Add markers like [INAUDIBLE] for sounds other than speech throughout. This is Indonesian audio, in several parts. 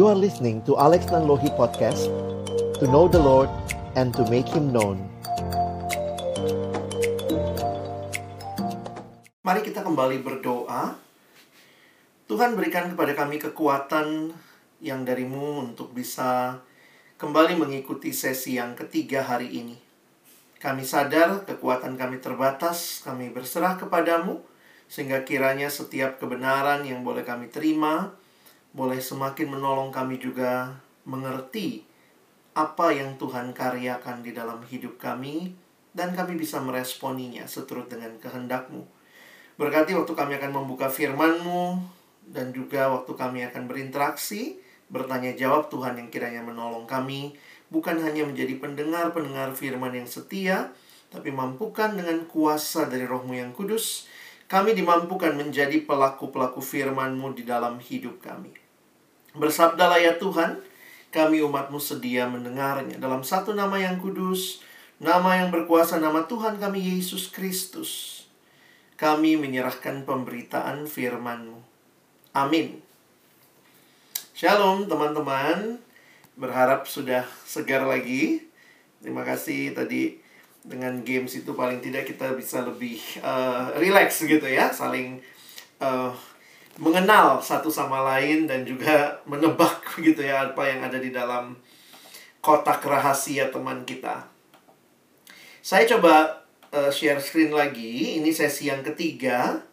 You are listening to Alex Nanlohi Podcast To know the Lord and to make Him known Mari kita kembali berdoa Tuhan berikan kepada kami kekuatan yang darimu untuk bisa kembali mengikuti sesi yang ketiga hari ini. Kami sadar kekuatan kami terbatas, kami berserah kepadamu, sehingga kiranya setiap kebenaran yang boleh kami terima, boleh semakin menolong kami juga mengerti apa yang Tuhan karyakan di dalam hidup kami, dan kami bisa meresponinya seturut dengan kehendakmu. Berkati waktu kami akan membuka firman-Mu, dan juga waktu kami akan berinteraksi, bertanya jawab Tuhan yang kiranya menolong kami, bukan hanya menjadi pendengar-pendengar firman yang setia, tapi mampukan dengan kuasa dari rohmu yang kudus, kami dimampukan menjadi pelaku-pelaku firman-Mu di dalam hidup kami. Bersabdalah ya Tuhan, kami umatmu sedia mendengarnya dalam satu nama yang kudus, nama yang berkuasa, nama Tuhan kami Yesus Kristus. Kami menyerahkan pemberitaan firman-Mu. Amin. Shalom teman-teman. Berharap sudah segar lagi. Terima kasih tadi dengan games itu paling tidak kita bisa lebih uh, relax gitu ya, saling uh, mengenal satu sama lain dan juga menebak [LAUGHS] gitu ya apa yang ada di dalam kotak rahasia teman kita. Saya coba uh, share screen lagi. Ini sesi yang ketiga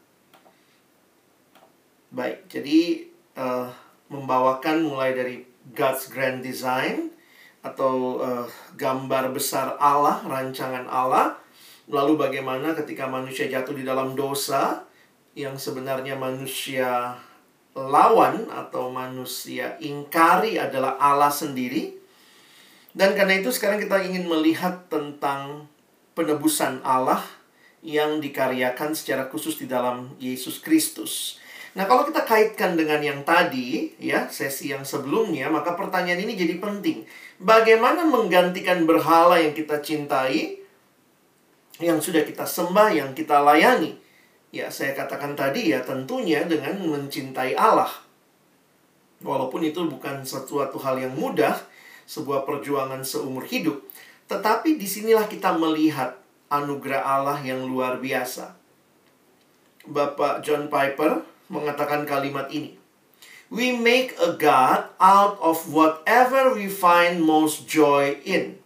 Baik, jadi uh, membawakan mulai dari God's Grand Design atau uh, gambar besar Allah, rancangan Allah, lalu bagaimana ketika manusia jatuh di dalam dosa yang sebenarnya manusia lawan atau manusia ingkari adalah Allah sendiri. Dan karena itu sekarang kita ingin melihat tentang penebusan Allah yang dikaryakan secara khusus di dalam Yesus Kristus. Nah, kalau kita kaitkan dengan yang tadi, ya, sesi yang sebelumnya, maka pertanyaan ini jadi penting. Bagaimana menggantikan berhala yang kita cintai, yang sudah kita sembah, yang kita layani? Ya, saya katakan tadi ya, tentunya dengan mencintai Allah. Walaupun itu bukan sesuatu hal yang mudah, sebuah perjuangan seumur hidup. Tetapi di sinilah kita melihat anugerah Allah yang luar biasa. Bapak John Piper mengatakan kalimat ini. We make a God out of whatever we find most joy in.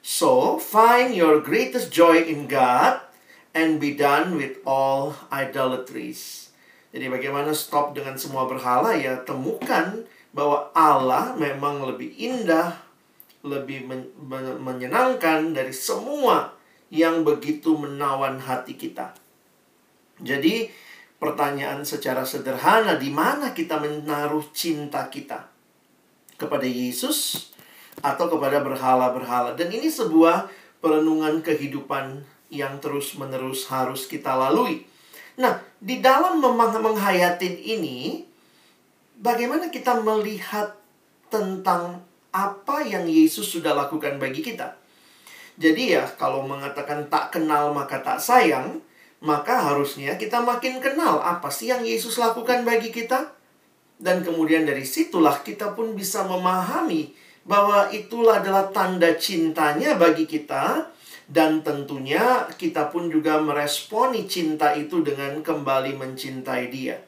So, find your greatest joy in God and be done with all idolatries. Jadi bagaimana stop dengan semua berhala ya temukan bahwa Allah memang lebih indah, lebih men men menyenangkan dari semua yang begitu menawan hati kita. Jadi pertanyaan secara sederhana di mana kita menaruh cinta kita kepada Yesus atau kepada berhala-berhala dan ini sebuah perenungan kehidupan yang terus-menerus harus kita lalui. Nah, di dalam menghayatin ini bagaimana kita melihat tentang apa yang Yesus sudah lakukan bagi kita. Jadi ya, kalau mengatakan tak kenal maka tak sayang, maka harusnya kita makin kenal apa sih yang Yesus lakukan bagi kita. Dan kemudian dari situlah kita pun bisa memahami bahwa itulah adalah tanda cintanya bagi kita. Dan tentunya kita pun juga meresponi cinta itu dengan kembali mencintai dia.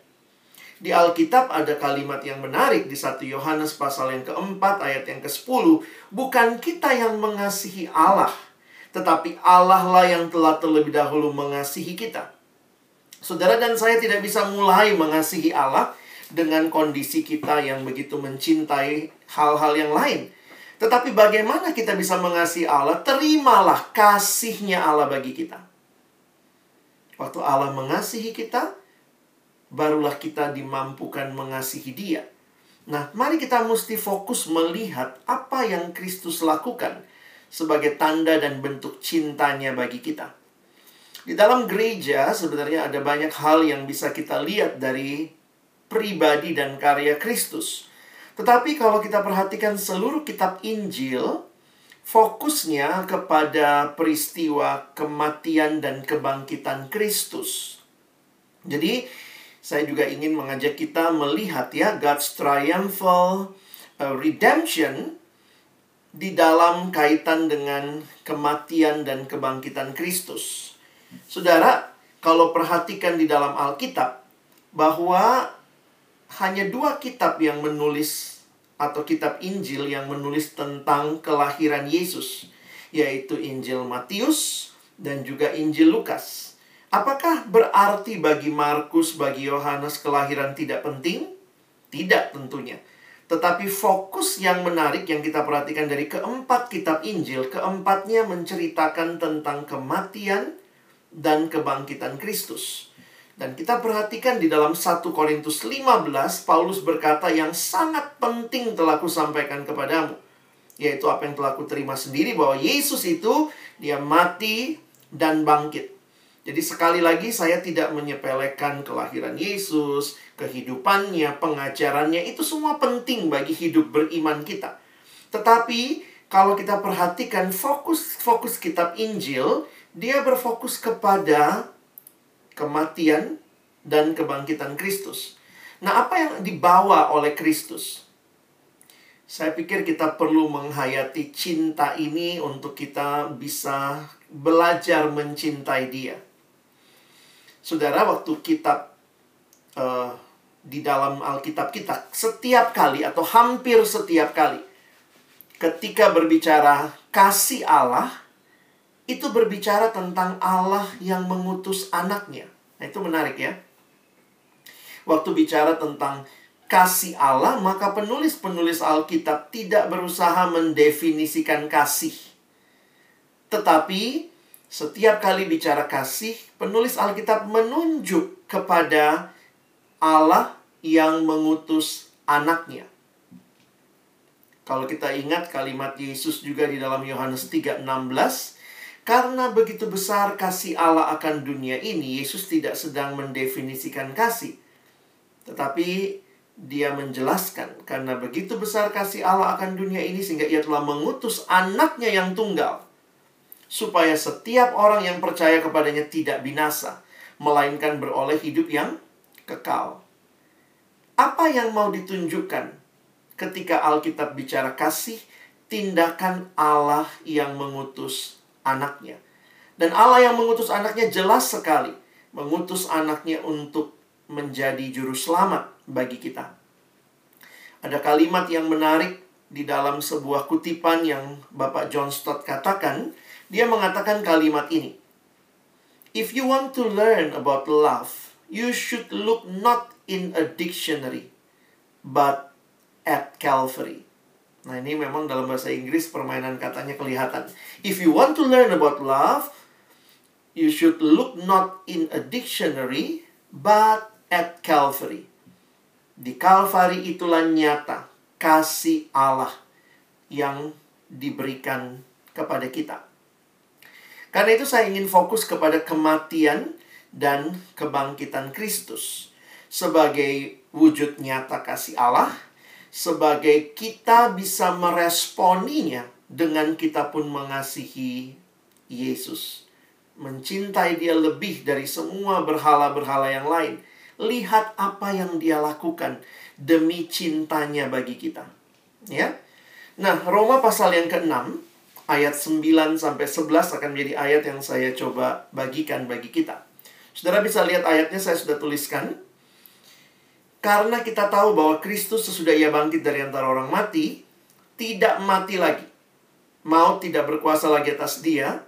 Di Alkitab ada kalimat yang menarik di 1 Yohanes pasal yang keempat ayat yang ke-10. Bukan kita yang mengasihi Allah, tetapi Allah lah yang telah terlebih dahulu mengasihi kita. Saudara dan saya tidak bisa mulai mengasihi Allah dengan kondisi kita yang begitu mencintai hal-hal yang lain. Tetapi bagaimana kita bisa mengasihi Allah? Terimalah kasihnya Allah bagi kita. Waktu Allah mengasihi kita, barulah kita dimampukan mengasihi dia. Nah, mari kita mesti fokus melihat apa yang Kristus lakukan sebagai tanda dan bentuk cintanya bagi kita. Di dalam gereja sebenarnya ada banyak hal yang bisa kita lihat dari pribadi dan karya Kristus. Tetapi kalau kita perhatikan seluruh kitab Injil, fokusnya kepada peristiwa kematian dan kebangkitan Kristus. Jadi, saya juga ingin mengajak kita melihat ya God's triumphal uh, redemption di dalam kaitan dengan kematian dan kebangkitan Kristus. Saudara, kalau perhatikan di dalam Alkitab bahwa hanya dua kitab yang menulis atau kitab Injil yang menulis tentang kelahiran Yesus, yaitu Injil Matius dan juga Injil Lukas. Apakah berarti bagi Markus, bagi Yohanes kelahiran tidak penting? Tidak tentunya. Tetapi fokus yang menarik yang kita perhatikan dari keempat kitab Injil, keempatnya menceritakan tentang kematian dan kebangkitan Kristus. Dan kita perhatikan di dalam 1 Korintus 15, Paulus berkata yang sangat penting telah kusampaikan kepadamu. Yaitu apa yang telah kuterima sendiri bahwa Yesus itu dia mati dan bangkit. Jadi sekali lagi saya tidak menyepelekan kelahiran Yesus, kehidupannya, pengajarannya itu semua penting bagi hidup beriman kita. Tetapi kalau kita perhatikan fokus fokus kitab Injil, dia berfokus kepada kematian dan kebangkitan Kristus. Nah, apa yang dibawa oleh Kristus? Saya pikir kita perlu menghayati cinta ini untuk kita bisa belajar mencintai Dia. Saudara, waktu kitab uh, di dalam Alkitab kita, setiap kali atau hampir setiap kali, ketika berbicara kasih Allah, itu berbicara tentang Allah yang mengutus anaknya. Nah, itu menarik ya. Waktu bicara tentang kasih Allah, maka penulis-penulis Alkitab tidak berusaha mendefinisikan kasih. Tetapi setiap kali bicara kasih, penulis Alkitab menunjuk kepada Allah yang mengutus anaknya. Kalau kita ingat kalimat Yesus juga di dalam Yohanes 3:16, karena begitu besar kasih Allah akan dunia ini, Yesus tidak sedang mendefinisikan kasih. Tetapi dia menjelaskan karena begitu besar kasih Allah akan dunia ini sehingga ia telah mengutus anaknya yang tunggal supaya setiap orang yang percaya kepadanya tidak binasa, melainkan beroleh hidup yang kekal. Apa yang mau ditunjukkan ketika Alkitab bicara kasih? Tindakan Allah yang mengutus anaknya. Dan Allah yang mengutus anaknya jelas sekali. Mengutus anaknya untuk menjadi juru selamat bagi kita. Ada kalimat yang menarik di dalam sebuah kutipan yang Bapak John Stott katakan, dia mengatakan kalimat ini. If you want to learn about love, you should look not in a dictionary, but at Calvary. Nah, ini memang dalam bahasa Inggris permainan katanya kelihatan. If you want to learn about love, you should look not in a dictionary, but at Calvary. Di Calvary itulah nyata kasih Allah yang diberikan kepada kita. Karena itu saya ingin fokus kepada kematian dan kebangkitan Kristus sebagai wujud nyata kasih Allah, sebagai kita bisa meresponinya dengan kita pun mengasihi Yesus. Mencintai dia lebih dari semua berhala-berhala yang lain. Lihat apa yang dia lakukan demi cintanya bagi kita. Ya. Nah, Roma pasal yang ke-6 ayat 9 sampai 11 akan menjadi ayat yang saya coba bagikan bagi kita. Saudara bisa lihat ayatnya saya sudah tuliskan. Karena kita tahu bahwa Kristus sesudah ia bangkit dari antara orang mati, tidak mati lagi. Maut tidak berkuasa lagi atas dia,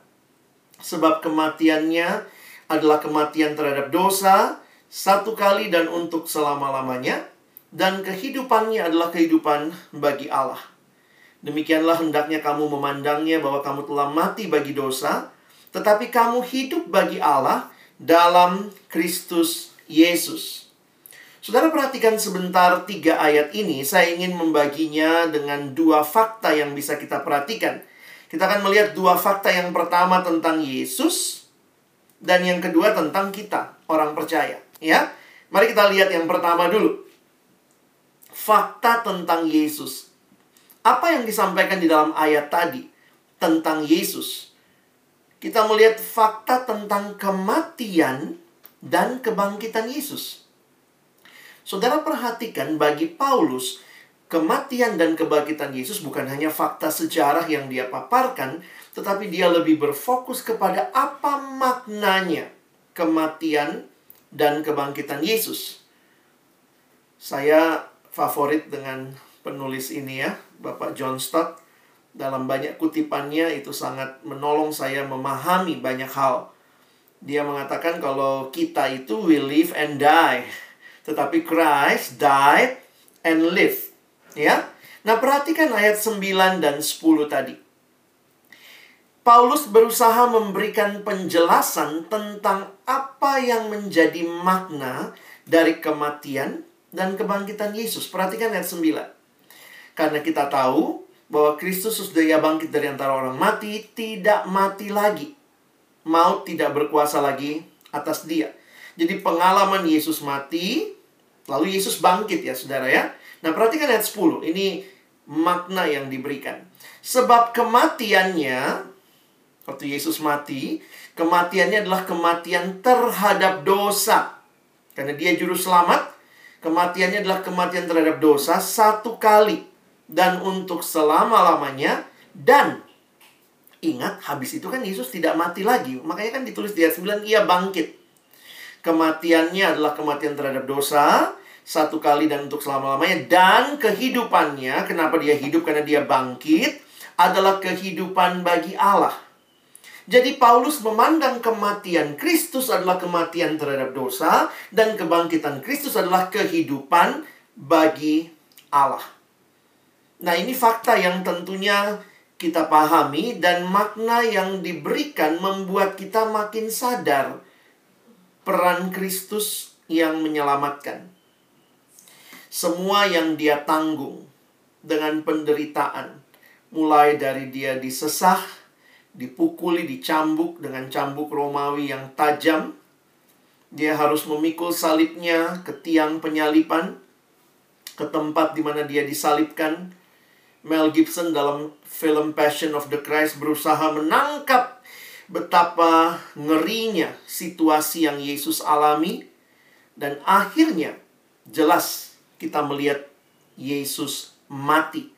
sebab kematiannya adalah kematian terhadap dosa, satu kali dan untuk selama-lamanya, dan kehidupannya adalah kehidupan bagi Allah. Demikianlah hendaknya kamu memandangnya bahwa kamu telah mati bagi dosa, tetapi kamu hidup bagi Allah dalam Kristus Yesus. Saudara perhatikan sebentar tiga ayat ini, saya ingin membaginya dengan dua fakta yang bisa kita perhatikan. Kita akan melihat dua fakta yang pertama tentang Yesus dan yang kedua tentang kita, orang percaya, ya. Mari kita lihat yang pertama dulu. Fakta tentang Yesus. Apa yang disampaikan di dalam ayat tadi tentang Yesus? Kita melihat fakta tentang kematian dan kebangkitan Yesus. Saudara perhatikan bagi Paulus, kematian dan kebangkitan Yesus bukan hanya fakta sejarah yang dia paparkan, tetapi dia lebih berfokus kepada apa maknanya kematian dan kebangkitan Yesus. Saya favorit dengan penulis ini ya, Bapak John Stott. Dalam banyak kutipannya itu sangat menolong saya memahami banyak hal. Dia mengatakan kalau kita itu will live and die. Tetapi Christ died and live. Ya. Nah, perhatikan ayat 9 dan 10 tadi. Paulus berusaha memberikan penjelasan tentang apa yang menjadi makna dari kematian dan kebangkitan Yesus. Perhatikan ayat 9. Karena kita tahu bahwa Kristus sudah bangkit dari antara orang mati, tidak mati lagi. Maut tidak berkuasa lagi atas dia. Jadi pengalaman Yesus mati, lalu Yesus bangkit ya saudara ya. Nah perhatikan ayat 10, ini makna yang diberikan. Sebab kematiannya, Waktu Yesus mati, kematiannya adalah kematian terhadap dosa. Karena dia juru selamat, kematiannya adalah kematian terhadap dosa satu kali. Dan untuk selama-lamanya. Dan ingat, habis itu kan Yesus tidak mati lagi. Makanya kan ditulis di ayat 9, ia bangkit. Kematiannya adalah kematian terhadap dosa, satu kali dan untuk selama-lamanya. Dan kehidupannya, kenapa dia hidup? Karena dia bangkit, adalah kehidupan bagi Allah. Jadi Paulus memandang kematian Kristus adalah kematian terhadap dosa dan kebangkitan Kristus adalah kehidupan bagi Allah. Nah, ini fakta yang tentunya kita pahami dan makna yang diberikan membuat kita makin sadar peran Kristus yang menyelamatkan. Semua yang dia tanggung dengan penderitaan, mulai dari dia disesah, dipukuli, dicambuk dengan cambuk Romawi yang tajam. Dia harus memikul salibnya ke tiang penyalipan, ke tempat di mana dia disalibkan. Mel Gibson dalam film Passion of the Christ berusaha menangkap betapa ngerinya situasi yang Yesus alami dan akhirnya jelas kita melihat Yesus mati.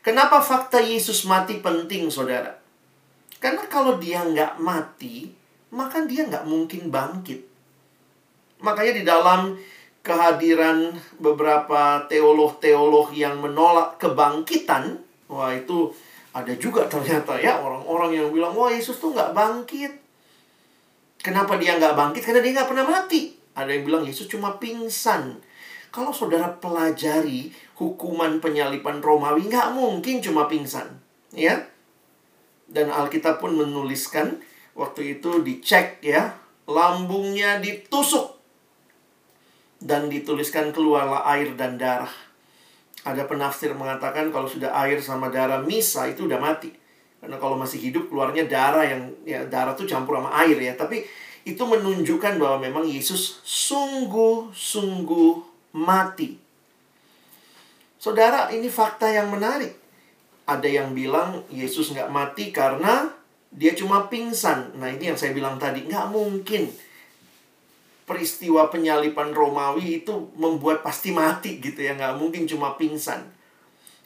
Kenapa fakta Yesus mati penting, saudara? Karena kalau dia nggak mati, maka dia nggak mungkin bangkit. Makanya di dalam kehadiran beberapa teolog-teolog yang menolak kebangkitan, wah itu ada juga ternyata ya orang-orang yang bilang, wah Yesus tuh nggak bangkit. Kenapa dia nggak bangkit? Karena dia nggak pernah mati. Ada yang bilang Yesus cuma pingsan. Kalau saudara pelajari hukuman penyalipan Romawi, nggak mungkin cuma pingsan. Ya, dan Alkitab pun menuliskan waktu itu dicek ya, lambungnya ditusuk dan dituliskan keluarlah air dan darah. Ada penafsir mengatakan kalau sudah air sama darah misa itu udah mati. Karena kalau masih hidup keluarnya darah yang ya darah tuh campur sama air ya. Tapi itu menunjukkan bahwa memang Yesus sungguh-sungguh mati. Saudara, ini fakta yang menarik. Ada yang bilang Yesus nggak mati karena dia cuma pingsan. Nah ini yang saya bilang tadi, nggak mungkin peristiwa penyalipan Romawi itu membuat pasti mati gitu ya. Nggak mungkin cuma pingsan.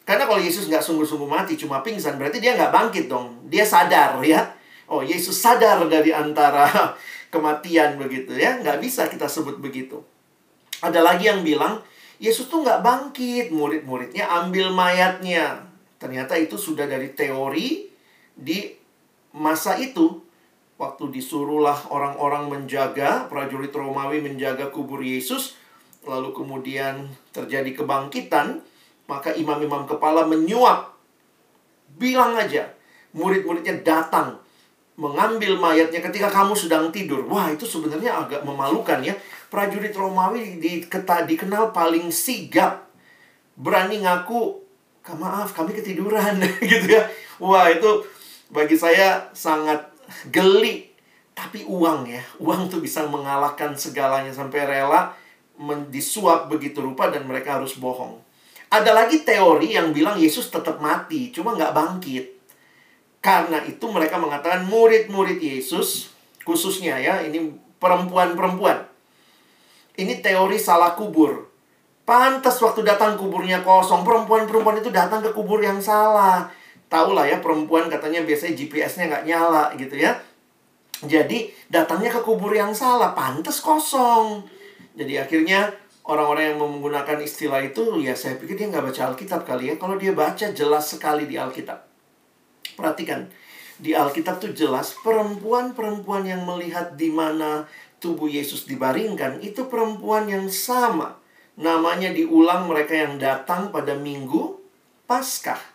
Karena kalau Yesus nggak sungguh-sungguh mati, cuma pingsan, berarti dia nggak bangkit dong. Dia sadar ya. Oh, Yesus sadar dari antara [LAUGHS] kematian begitu ya. Nggak bisa kita sebut begitu. Ada lagi yang bilang, Yesus tuh nggak bangkit. Murid-muridnya ambil mayatnya. Ternyata itu sudah dari teori di masa itu. Waktu disuruhlah orang-orang menjaga, prajurit Romawi menjaga kubur Yesus, lalu kemudian terjadi kebangkitan, maka imam-imam kepala menyuap. Bilang aja, murid-muridnya datang mengambil mayatnya ketika kamu sedang tidur. Wah, itu sebenarnya agak memalukan ya. Prajurit Romawi dikenal paling sigap. Berani ngaku maaf kami ketiduran [LAUGHS] gitu ya wah itu bagi saya sangat geli. Tapi uang ya uang tuh bisa mengalahkan segalanya sampai rela disuap begitu rupa dan mereka harus bohong. Ada lagi teori yang bilang Yesus tetap mati cuma nggak bangkit. Karena itu mereka mengatakan murid-murid Yesus khususnya ya ini perempuan-perempuan. Ini teori salah kubur. Pantas waktu datang kuburnya kosong, perempuan-perempuan itu datang ke kubur yang salah. Tahu lah ya perempuan katanya biasanya GPS-nya nggak nyala gitu ya. Jadi datangnya ke kubur yang salah, pantas kosong. Jadi akhirnya orang-orang yang menggunakan istilah itu ya saya pikir dia nggak baca Alkitab kali ya. Kalau dia baca jelas sekali di Alkitab. Perhatikan, di Alkitab tuh jelas perempuan-perempuan yang melihat di mana tubuh Yesus dibaringkan itu perempuan yang sama namanya diulang mereka yang datang pada minggu Paskah.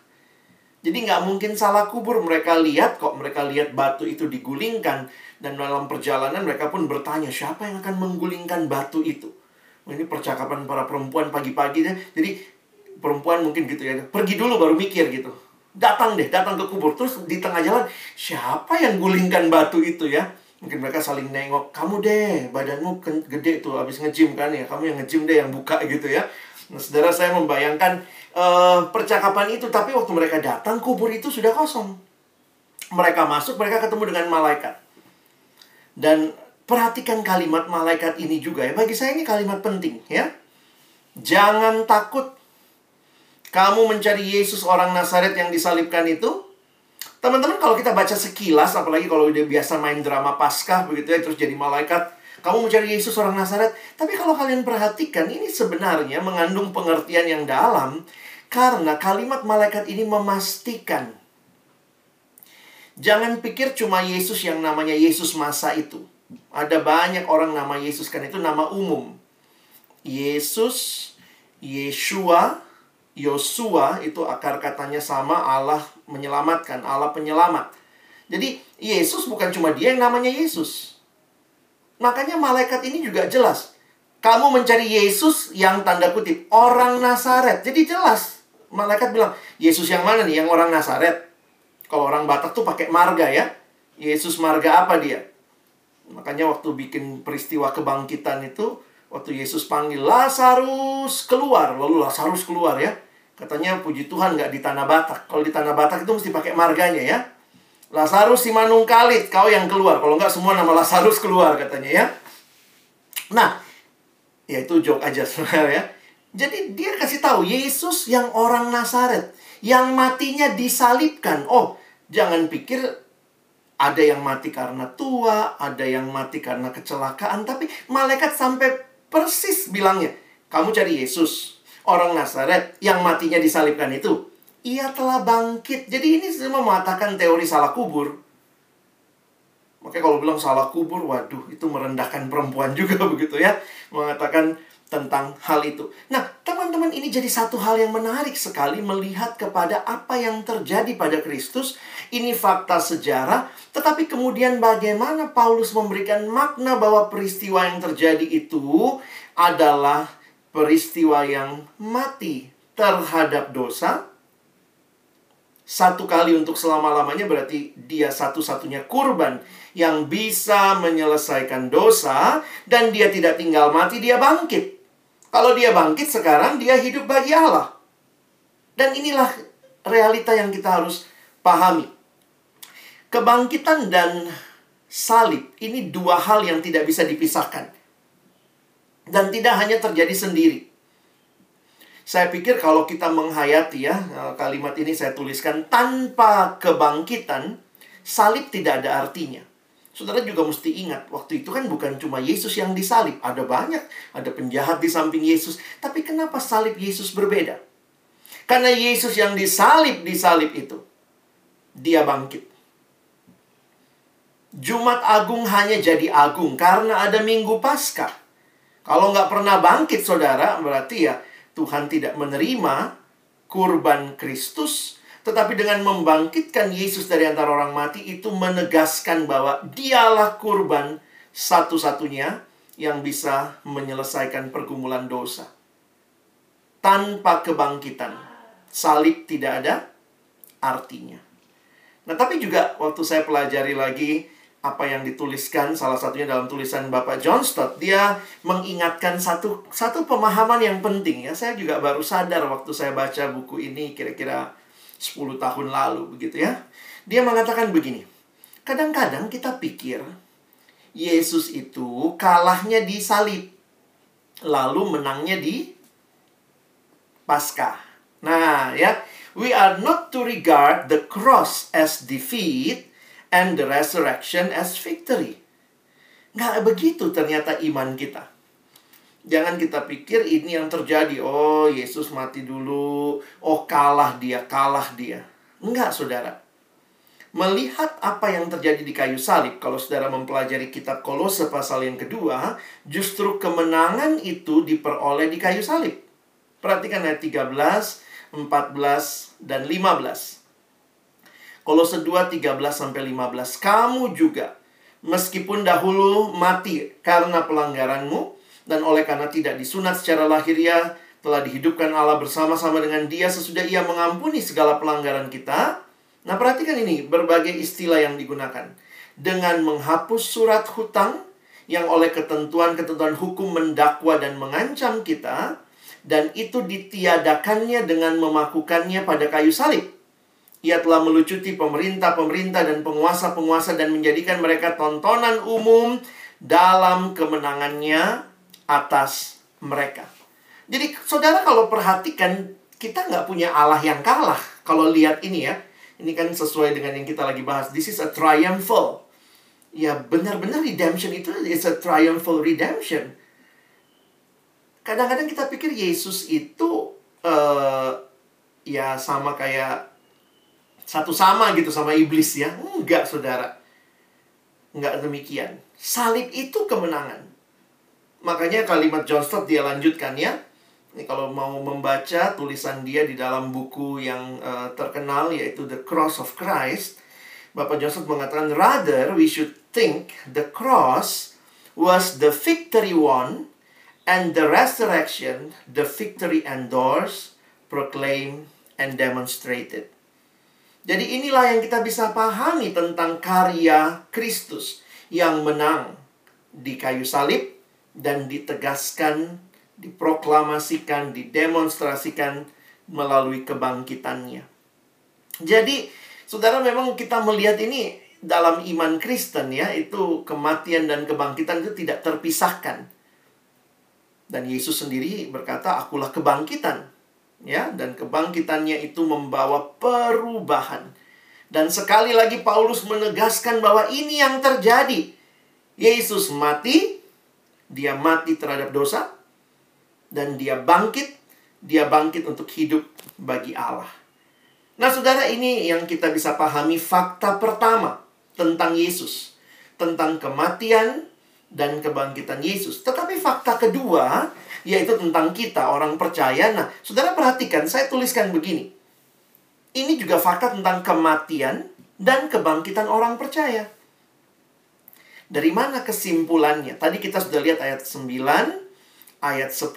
Jadi nggak mungkin salah kubur mereka lihat kok mereka lihat batu itu digulingkan dan dalam perjalanan mereka pun bertanya siapa yang akan menggulingkan batu itu. Ini percakapan para perempuan pagi-pagi ya. Jadi perempuan mungkin gitu ya pergi dulu baru mikir gitu. Datang deh, datang ke kubur terus di tengah jalan siapa yang gulingkan batu itu ya? Mungkin mereka saling nengok, kamu deh, badanmu gede tuh, habis nge-gym kan ya, kamu yang nge-gym deh yang buka gitu ya. Nah, saudara saya membayangkan uh, percakapan itu, tapi waktu mereka datang, kubur itu sudah kosong. Mereka masuk, mereka ketemu dengan malaikat. Dan perhatikan kalimat malaikat ini juga ya, bagi saya ini kalimat penting ya. Jangan takut kamu mencari Yesus orang Nazaret yang disalibkan itu, Teman-teman kalau kita baca sekilas, apalagi kalau udah biasa main drama Paskah begitu ya, terus jadi malaikat, kamu mencari Yesus orang Nazaret. Tapi kalau kalian perhatikan, ini sebenarnya mengandung pengertian yang dalam karena kalimat malaikat ini memastikan Jangan pikir cuma Yesus yang namanya Yesus masa itu. Ada banyak orang nama Yesus kan itu nama umum. Yesus, Yeshua, Yosua itu akar katanya sama Allah menyelamatkan, Allah penyelamat. Jadi Yesus bukan cuma dia yang namanya Yesus. Makanya malaikat ini juga jelas. Kamu mencari Yesus yang tanda kutip orang Nazaret. Jadi jelas. Malaikat bilang, Yesus yang mana nih? Yang orang Nazaret. Kalau orang Batak tuh pakai marga ya. Yesus marga apa dia? Makanya waktu bikin peristiwa kebangkitan itu, waktu Yesus panggil Lazarus keluar, lalu Lazarus keluar ya. Katanya puji Tuhan nggak di tanah Batak. Kalau di tanah Batak itu mesti pakai marganya ya. Lazarus si Manung Kalit, kau yang keluar. Kalau nggak semua nama Lazarus keluar katanya ya. Nah, ya itu joke aja [LAUGHS] sebenarnya. Jadi dia kasih tahu Yesus yang orang Nazaret, yang matinya disalibkan. Oh, jangan pikir ada yang mati karena tua, ada yang mati karena kecelakaan, tapi malaikat sampai persis bilangnya, kamu cari Yesus, orang Nazaret yang matinya disalibkan itu, ia telah bangkit. Jadi ini semua mengatakan teori salah kubur. Makanya kalau bilang salah kubur, waduh, itu merendahkan perempuan juga [LAUGHS] begitu ya. Mengatakan tentang hal itu. Nah, teman-teman ini jadi satu hal yang menarik sekali melihat kepada apa yang terjadi pada Kristus. Ini fakta sejarah, tetapi kemudian bagaimana Paulus memberikan makna bahwa peristiwa yang terjadi itu adalah peristiwa yang mati terhadap dosa satu kali untuk selama-lamanya berarti dia satu-satunya kurban yang bisa menyelesaikan dosa dan dia tidak tinggal mati, dia bangkit. Kalau dia bangkit sekarang dia hidup bagi Allah. Dan inilah realita yang kita harus pahami. Kebangkitan dan salib ini dua hal yang tidak bisa dipisahkan. Dan tidak hanya terjadi sendiri. Saya pikir kalau kita menghayati ya, eh, kalimat ini saya tuliskan tanpa kebangkitan, salib tidak ada artinya. Saudara juga mesti ingat, waktu itu kan bukan cuma Yesus yang disalib, ada banyak, ada penjahat di samping Yesus. Tapi kenapa salib Yesus berbeda? Karena Yesus yang disalib di salib itu, dia bangkit. Jumat Agung hanya jadi agung karena ada Minggu Paskah. Kalau nggak pernah bangkit, saudara, berarti ya Tuhan tidak menerima kurban Kristus. Tetapi dengan membangkitkan Yesus dari antara orang mati, itu menegaskan bahwa dialah kurban satu-satunya yang bisa menyelesaikan pergumulan dosa. Tanpa kebangkitan, salib tidak ada artinya. Nah, tapi juga waktu saya pelajari lagi apa yang dituliskan salah satunya dalam tulisan Bapak John Stott dia mengingatkan satu satu pemahaman yang penting ya saya juga baru sadar waktu saya baca buku ini kira-kira 10 tahun lalu begitu ya dia mengatakan begini kadang-kadang kita pikir Yesus itu kalahnya di salib lalu menangnya di Paskah. Nah, ya, we are not to regard the cross as defeat and the resurrection as victory. Nggak begitu ternyata iman kita. Jangan kita pikir ini yang terjadi. Oh, Yesus mati dulu. Oh, kalah dia, kalah dia. Enggak, saudara. Melihat apa yang terjadi di kayu salib, kalau saudara mempelajari kitab Kolose pasal yang kedua, justru kemenangan itu diperoleh di kayu salib. Perhatikan ayat 13, 14, dan 15. Kolose 2, 13 sampai 15. Kamu juga, meskipun dahulu mati karena pelanggaranmu, dan oleh karena tidak disunat secara lahiriah, telah dihidupkan Allah bersama-sama dengan dia sesudah ia mengampuni segala pelanggaran kita, Nah, perhatikan ini, berbagai istilah yang digunakan. Dengan menghapus surat hutang yang oleh ketentuan-ketentuan hukum mendakwa dan mengancam kita, dan itu ditiadakannya dengan memakukannya pada kayu salib. Ia telah melucuti pemerintah-pemerintah dan penguasa-penguasa dan menjadikan mereka tontonan umum dalam kemenangannya atas mereka. Jadi, saudara kalau perhatikan, kita nggak punya Allah yang kalah. Kalau lihat ini ya, ini kan sesuai dengan yang kita lagi bahas. This is a triumphal. Ya, benar-benar redemption itu is a triumphal redemption. Kadang-kadang kita pikir Yesus itu uh, ya sama kayak satu sama gitu sama iblis ya. Enggak, Saudara. Enggak demikian. Salib itu kemenangan. Makanya kalimat John Stott dia lanjutkan ya. Ini kalau mau membaca tulisan dia di dalam buku yang uh, terkenal yaitu The Cross of Christ, Bapak Joseph mengatakan rather we should think the cross was the victory won and the resurrection the victory endorsed, proclaimed and demonstrated. Jadi inilah yang kita bisa pahami tentang karya Kristus yang menang di kayu salib dan ditegaskan diproklamasikan, didemonstrasikan melalui kebangkitannya. Jadi, saudara memang kita melihat ini dalam iman Kristen ya, itu kematian dan kebangkitan itu tidak terpisahkan. Dan Yesus sendiri berkata, "Akulah kebangkitan." Ya, dan kebangkitannya itu membawa perubahan. Dan sekali lagi Paulus menegaskan bahwa ini yang terjadi. Yesus mati, dia mati terhadap dosa, dan dia bangkit, dia bangkit untuk hidup bagi Allah. Nah, saudara, ini yang kita bisa pahami fakta pertama tentang Yesus, tentang kematian dan kebangkitan Yesus. Tetapi fakta kedua yaitu tentang kita orang percaya. Nah, saudara perhatikan, saya tuliskan begini. Ini juga fakta tentang kematian dan kebangkitan orang percaya. Dari mana kesimpulannya? Tadi kita sudah lihat ayat 9, ayat 10.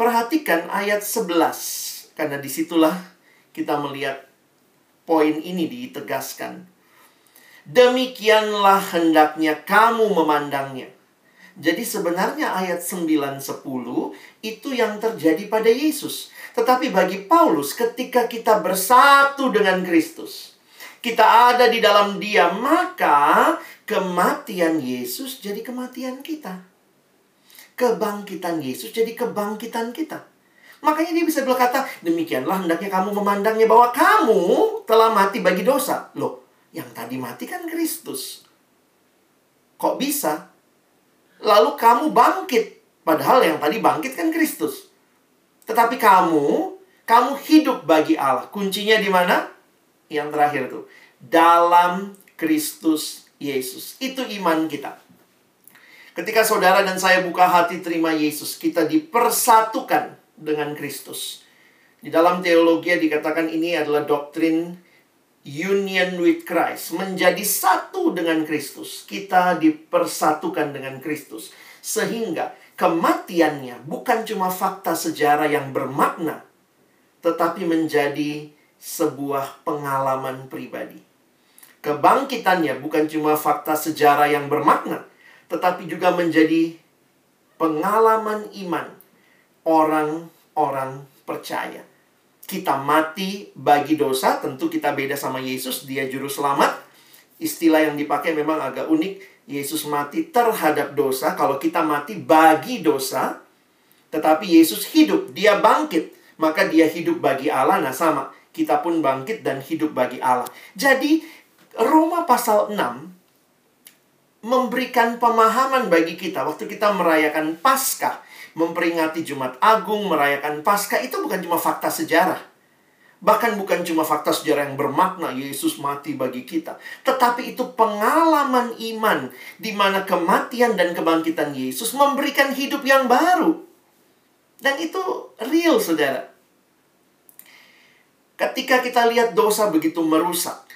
Perhatikan ayat 11. Karena di situlah kita melihat poin ini ditegaskan. Demikianlah hendaknya kamu memandangnya. Jadi sebenarnya ayat 9 10 itu yang terjadi pada Yesus. Tetapi bagi Paulus ketika kita bersatu dengan Kristus, kita ada di dalam Dia, maka kematian Yesus jadi kematian kita kebangkitan Yesus jadi kebangkitan kita. Makanya dia bisa berkata, demikianlah hendaknya kamu memandangnya bahwa kamu telah mati bagi dosa. Loh, yang tadi mati kan Kristus. Kok bisa? Lalu kamu bangkit. Padahal yang tadi bangkit kan Kristus. Tetapi kamu, kamu hidup bagi Allah. Kuncinya di mana? Yang terakhir tuh. Dalam Kristus Yesus. Itu iman kita. Ketika saudara dan saya buka hati terima Yesus, kita dipersatukan dengan Kristus. Di dalam teologi dikatakan ini adalah doktrin union with Christ, menjadi satu dengan Kristus. Kita dipersatukan dengan Kristus sehingga kematiannya bukan cuma fakta sejarah yang bermakna, tetapi menjadi sebuah pengalaman pribadi. Kebangkitannya bukan cuma fakta sejarah yang bermakna, tetapi juga menjadi pengalaman iman orang-orang percaya. Kita mati bagi dosa, tentu kita beda sama Yesus, dia juru selamat. Istilah yang dipakai memang agak unik. Yesus mati terhadap dosa, kalau kita mati bagi dosa, tetapi Yesus hidup, dia bangkit maka dia hidup bagi Allah. Nah, sama, kita pun bangkit dan hidup bagi Allah. Jadi, Roma pasal 6 memberikan pemahaman bagi kita waktu kita merayakan Paskah, memperingati Jumat Agung, merayakan Paskah itu bukan cuma fakta sejarah. Bahkan bukan cuma fakta sejarah yang bermakna Yesus mati bagi kita, tetapi itu pengalaman iman di mana kematian dan kebangkitan Yesus memberikan hidup yang baru. Dan itu real, Saudara. Ketika kita lihat dosa begitu merusak,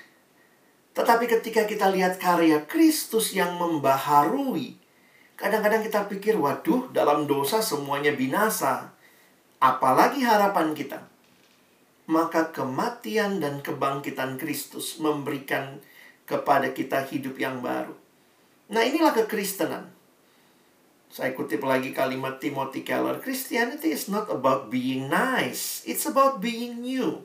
tetapi ketika kita lihat karya Kristus yang membaharui, kadang-kadang kita pikir, waduh, dalam dosa semuanya binasa. Apalagi harapan kita maka kematian dan kebangkitan Kristus memberikan kepada kita hidup yang baru. Nah, inilah kekristenan. Saya kutip lagi kalimat Timothy Keller, Christianity is not about being nice, it's about being new.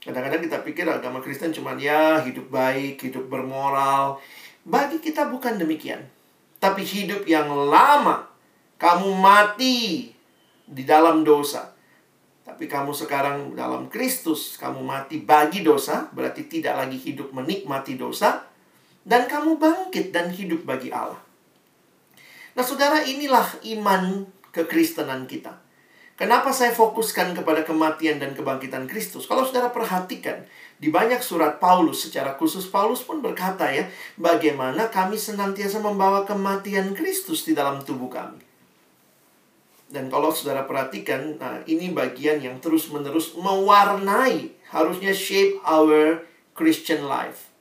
Kadang-kadang kita pikir agama Kristen cuma ya hidup baik, hidup bermoral. Bagi kita bukan demikian. Tapi hidup yang lama, kamu mati di dalam dosa tapi kamu sekarang dalam Kristus, kamu mati bagi dosa, berarti tidak lagi hidup menikmati dosa, dan kamu bangkit dan hidup bagi Allah. Nah, saudara, inilah iman kekristenan kita. Kenapa saya fokuskan kepada kematian dan kebangkitan Kristus? Kalau saudara perhatikan, di banyak surat Paulus, secara khusus Paulus pun berkata ya, bagaimana kami senantiasa membawa kematian Kristus di dalam tubuh kami. Dan kalau saudara perhatikan, nah ini bagian yang terus-menerus mewarnai, harusnya shape our Christian life.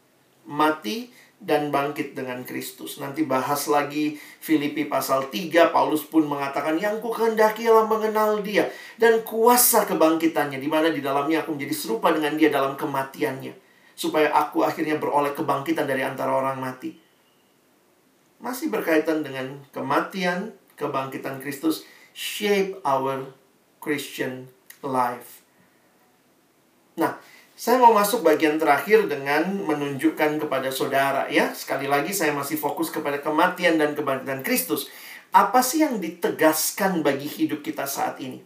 Mati dan bangkit dengan Kristus. Nanti bahas lagi Filipi pasal 3, Paulus pun mengatakan, yang ku kehendaki ialah mengenal dia. Dan kuasa kebangkitannya, di mana di dalamnya aku menjadi serupa dengan dia dalam kematiannya. Supaya aku akhirnya beroleh kebangkitan dari antara orang mati. Masih berkaitan dengan kematian, kebangkitan Kristus, shape our Christian life. Nah, saya mau masuk bagian terakhir dengan menunjukkan kepada saudara ya. Sekali lagi saya masih fokus kepada kematian dan kebangkitan Kristus. Apa sih yang ditegaskan bagi hidup kita saat ini?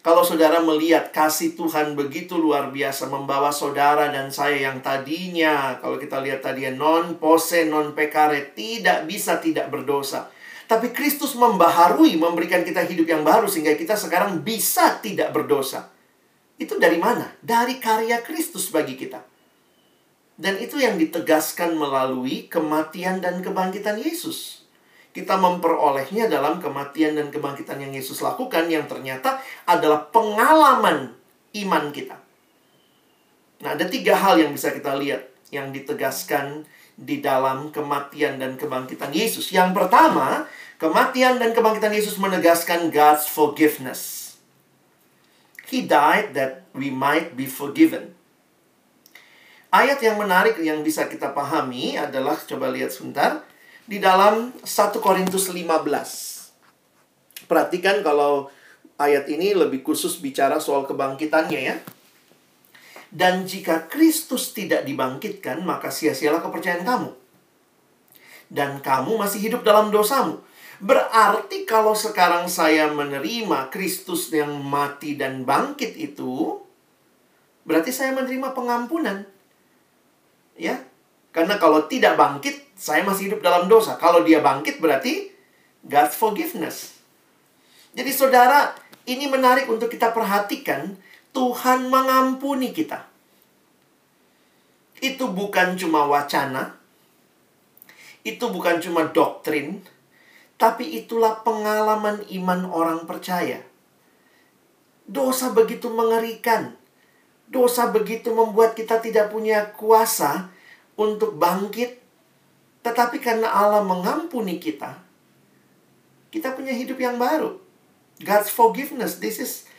Kalau saudara melihat kasih Tuhan begitu luar biasa membawa saudara dan saya yang tadinya kalau kita lihat tadi non pose non pekare tidak bisa tidak berdosa tapi Kristus membaharui, memberikan kita hidup yang baru sehingga kita sekarang bisa tidak berdosa. Itu dari mana? Dari karya Kristus bagi kita. Dan itu yang ditegaskan melalui kematian dan kebangkitan Yesus. Kita memperolehnya dalam kematian dan kebangkitan yang Yesus lakukan yang ternyata adalah pengalaman iman kita. Nah, ada tiga hal yang bisa kita lihat yang ditegaskan di dalam kematian dan kebangkitan Yesus. Yang pertama, kematian dan kebangkitan Yesus menegaskan God's forgiveness. He died that we might be forgiven. Ayat yang menarik yang bisa kita pahami adalah coba lihat sebentar di dalam 1 Korintus 15. Perhatikan kalau ayat ini lebih khusus bicara soal kebangkitannya ya. Dan jika Kristus tidak dibangkitkan, maka sia-sialah kepercayaan kamu. Dan kamu masih hidup dalam dosamu. Berarti kalau sekarang saya menerima Kristus yang mati dan bangkit itu, berarti saya menerima pengampunan. Ya. Karena kalau tidak bangkit, saya masih hidup dalam dosa. Kalau dia bangkit berarti God's forgiveness. Jadi saudara, ini menarik untuk kita perhatikan Tuhan mengampuni kita. Itu bukan cuma wacana, itu bukan cuma doktrin, tapi itulah pengalaman iman orang percaya. Dosa begitu mengerikan, dosa begitu membuat kita tidak punya kuasa untuk bangkit, tetapi karena Allah mengampuni kita, kita punya hidup yang baru. God's forgiveness, this is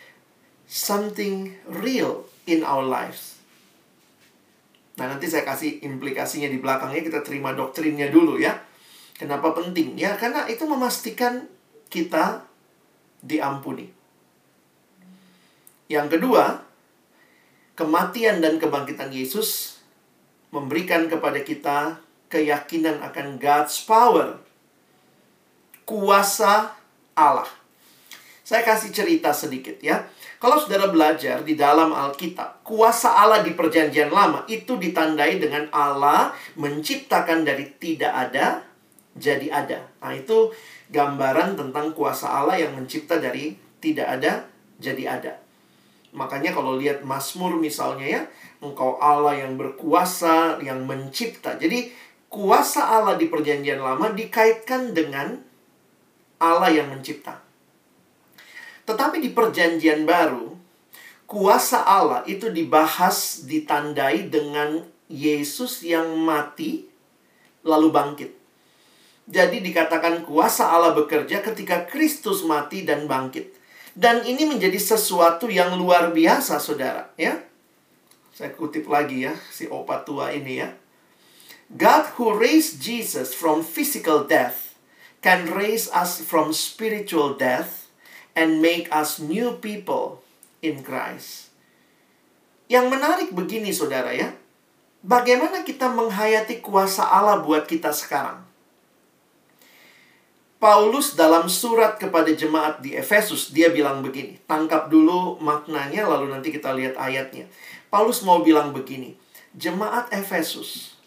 something real in our lives. Nah, nanti saya kasih implikasinya di belakangnya, kita terima doktrinnya dulu ya. Kenapa penting? Ya, karena itu memastikan kita diampuni. Yang kedua, kematian dan kebangkitan Yesus memberikan kepada kita keyakinan akan God's power. Kuasa Allah. Saya kasih cerita sedikit ya. Kalau saudara belajar di dalam Alkitab, kuasa Allah di Perjanjian Lama itu ditandai dengan Allah menciptakan dari tidak ada jadi ada. Nah, itu gambaran tentang kuasa Allah yang mencipta dari tidak ada jadi ada. Makanya kalau lihat Mazmur misalnya ya, engkau Allah yang berkuasa, yang mencipta. Jadi kuasa Allah di Perjanjian Lama dikaitkan dengan Allah yang mencipta. Tetapi di perjanjian baru, kuasa Allah itu dibahas ditandai dengan Yesus yang mati lalu bangkit. Jadi dikatakan kuasa Allah bekerja ketika Kristus mati dan bangkit. Dan ini menjadi sesuatu yang luar biasa, saudara. Ya, saya kutip lagi ya, si opa tua ini ya. God who raised Jesus from physical death can raise us from spiritual death and make us new people in Christ. Yang menarik begini saudara ya. Bagaimana kita menghayati kuasa Allah buat kita sekarang? Paulus dalam surat kepada jemaat di Efesus, dia bilang begini. Tangkap dulu maknanya, lalu nanti kita lihat ayatnya. Paulus mau bilang begini. Jemaat Efesus,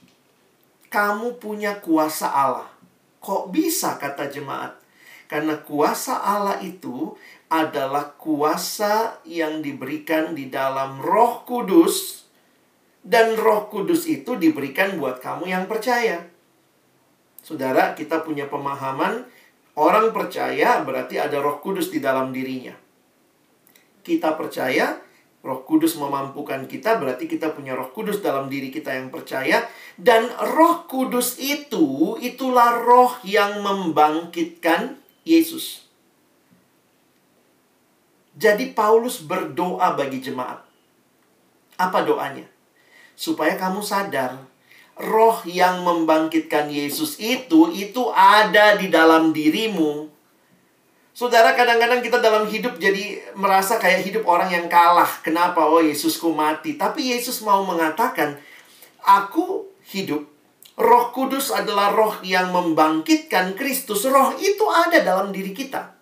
kamu punya kuasa Allah. Kok bisa kata jemaat? Karena kuasa Allah itu adalah kuasa yang diberikan di dalam Roh Kudus, dan Roh Kudus itu diberikan buat kamu yang percaya. Saudara, kita punya pemahaman orang percaya berarti ada Roh Kudus di dalam dirinya. Kita percaya, Roh Kudus memampukan kita, berarti kita punya Roh Kudus dalam diri kita yang percaya, dan Roh Kudus itu itulah Roh yang membangkitkan Yesus. Jadi Paulus berdoa bagi jemaat. Apa doanya? Supaya kamu sadar, roh yang membangkitkan Yesus itu itu ada di dalam dirimu. Saudara, kadang-kadang kita dalam hidup jadi merasa kayak hidup orang yang kalah. Kenapa? Oh, Yesusku mati. Tapi Yesus mau mengatakan, aku hidup. Roh Kudus adalah roh yang membangkitkan Kristus. Roh itu ada dalam diri kita.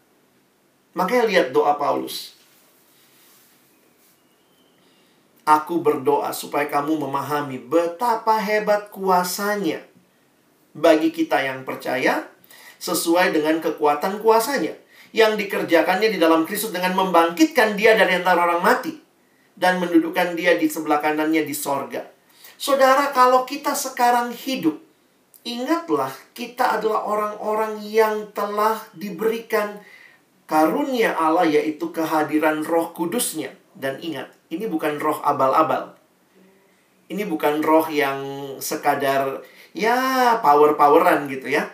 Makanya lihat doa Paulus. Aku berdoa supaya kamu memahami betapa hebat kuasanya bagi kita yang percaya sesuai dengan kekuatan kuasanya yang dikerjakannya di dalam Kristus dengan membangkitkan dia dari antara orang mati dan mendudukkan dia di sebelah kanannya di sorga. Saudara, kalau kita sekarang hidup, ingatlah kita adalah orang-orang yang telah diberikan karunia Allah yaitu kehadiran roh kudusnya. Dan ingat, ini bukan roh abal-abal. Ini bukan roh yang sekadar ya power-poweran gitu ya.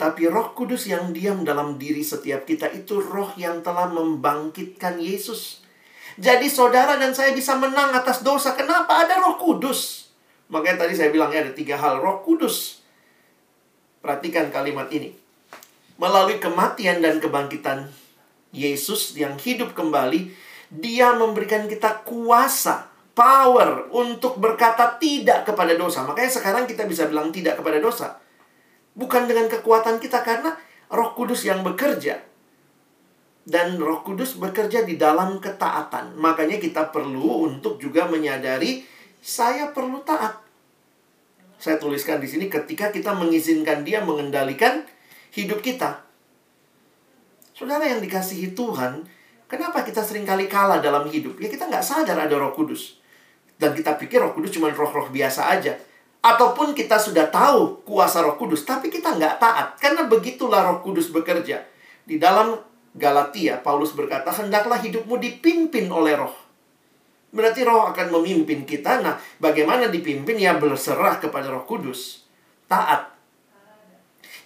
Tapi roh kudus yang diam dalam diri setiap kita itu roh yang telah membangkitkan Yesus. Jadi saudara dan saya bisa menang atas dosa. Kenapa ada roh kudus? Makanya tadi saya bilangnya ada tiga hal. Roh kudus. Perhatikan kalimat ini. Melalui kematian dan kebangkitan Yesus yang hidup kembali, dia memberikan kita kuasa, power untuk berkata tidak kepada dosa. Makanya sekarang kita bisa bilang tidak kepada dosa. Bukan dengan kekuatan kita karena Roh Kudus yang bekerja. Dan Roh Kudus bekerja di dalam ketaatan. Makanya kita perlu untuk juga menyadari saya perlu taat. Saya tuliskan di sini ketika kita mengizinkan dia mengendalikan hidup kita. Saudara yang dikasihi Tuhan, kenapa kita sering kali kalah dalam hidup? Ya kita nggak sadar ada roh kudus. Dan kita pikir roh kudus cuma roh-roh biasa aja. Ataupun kita sudah tahu kuasa roh kudus, tapi kita nggak taat. Karena begitulah roh kudus bekerja. Di dalam Galatia, Paulus berkata, hendaklah hidupmu dipimpin oleh roh. Berarti roh akan memimpin kita. Nah, bagaimana dipimpin? Ya berserah kepada roh kudus. Taat.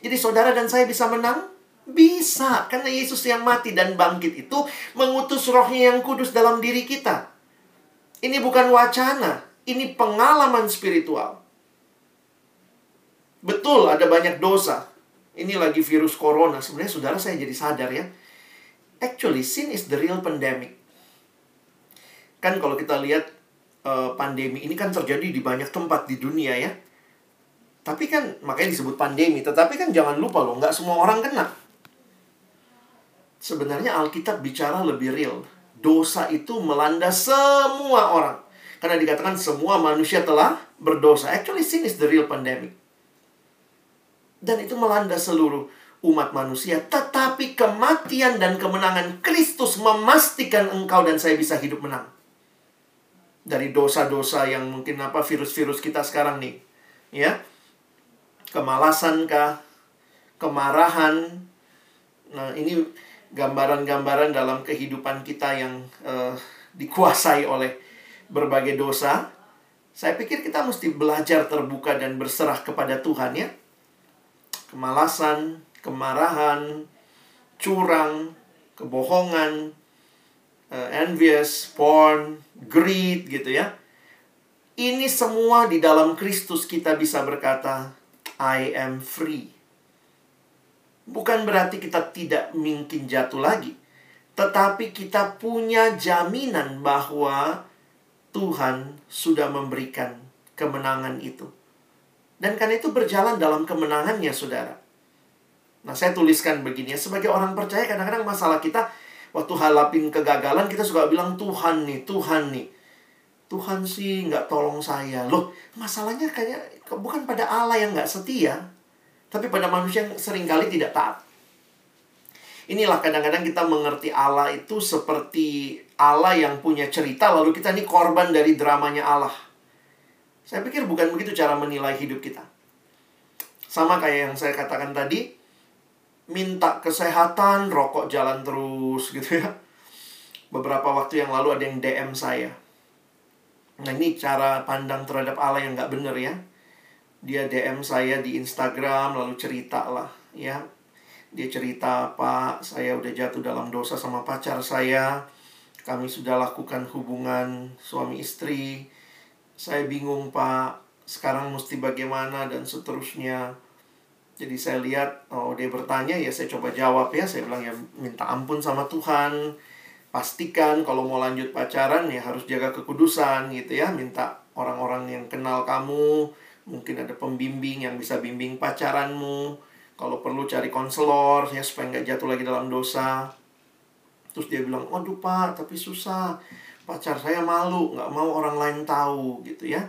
Jadi saudara dan saya bisa menang? Bisa, karena Yesus yang mati dan bangkit itu mengutus rohnya yang kudus dalam diri kita. Ini bukan wacana, ini pengalaman spiritual. Betul, ada banyak dosa. Ini lagi virus corona. Sebenarnya saudara saya jadi sadar ya. Actually, sin is the real pandemic. Kan kalau kita lihat uh, pandemi ini kan terjadi di banyak tempat di dunia ya. Tapi kan makanya disebut pandemi. Tetapi kan jangan lupa loh, nggak semua orang kena. Sebenarnya Alkitab bicara lebih real. Dosa itu melanda semua orang. Karena dikatakan semua manusia telah berdosa. Actually, sin is the real pandemic. Dan itu melanda seluruh umat manusia. Tetapi kematian dan kemenangan Kristus memastikan engkau dan saya bisa hidup menang. Dari dosa-dosa yang mungkin apa virus-virus kita sekarang nih. Ya. Kemalasan kah? Kemarahan. Nah, ini gambaran-gambaran dalam kehidupan kita yang uh, dikuasai oleh berbagai dosa, saya pikir kita mesti belajar terbuka dan berserah kepada Tuhan ya. Kemalasan, kemarahan, curang, kebohongan, uh, envious, porn, greed gitu ya. Ini semua di dalam Kristus kita bisa berkata, I am free. Bukan berarti kita tidak mungkin jatuh lagi. Tetapi kita punya jaminan bahwa Tuhan sudah memberikan kemenangan itu. Dan karena itu berjalan dalam kemenangannya, saudara. Nah, saya tuliskan begini ya. Sebagai orang percaya, kadang-kadang masalah kita, waktu halapin kegagalan, kita suka bilang, Tuhan nih, Tuhan nih. Tuhan sih nggak tolong saya. Loh, masalahnya kayak bukan pada Allah yang nggak setia, tapi pada manusia yang sering kali tidak taat. Inilah kadang-kadang kita mengerti Allah itu seperti Allah yang punya cerita, lalu kita ini korban dari dramanya Allah. Saya pikir bukan begitu cara menilai hidup kita. Sama kayak yang saya katakan tadi, minta kesehatan, rokok jalan terus [LAUGHS] gitu ya. Beberapa waktu yang lalu ada yang DM saya. Nah ini cara pandang terhadap Allah yang nggak bener ya dia DM saya di Instagram lalu cerita lah ya. Dia cerita Pak saya udah jatuh dalam dosa sama pacar saya. Kami sudah lakukan hubungan suami istri. Saya bingung Pak sekarang mesti bagaimana dan seterusnya. Jadi saya lihat oh dia bertanya ya saya coba jawab ya. Saya bilang ya minta ampun sama Tuhan. Pastikan kalau mau lanjut pacaran ya harus jaga kekudusan gitu ya. Minta orang-orang yang kenal kamu Mungkin ada pembimbing yang bisa bimbing pacaranmu. Kalau perlu cari konselor ya supaya nggak jatuh lagi dalam dosa. Terus dia bilang, waduh pak, tapi susah. Pacar saya malu, nggak mau orang lain tahu gitu ya.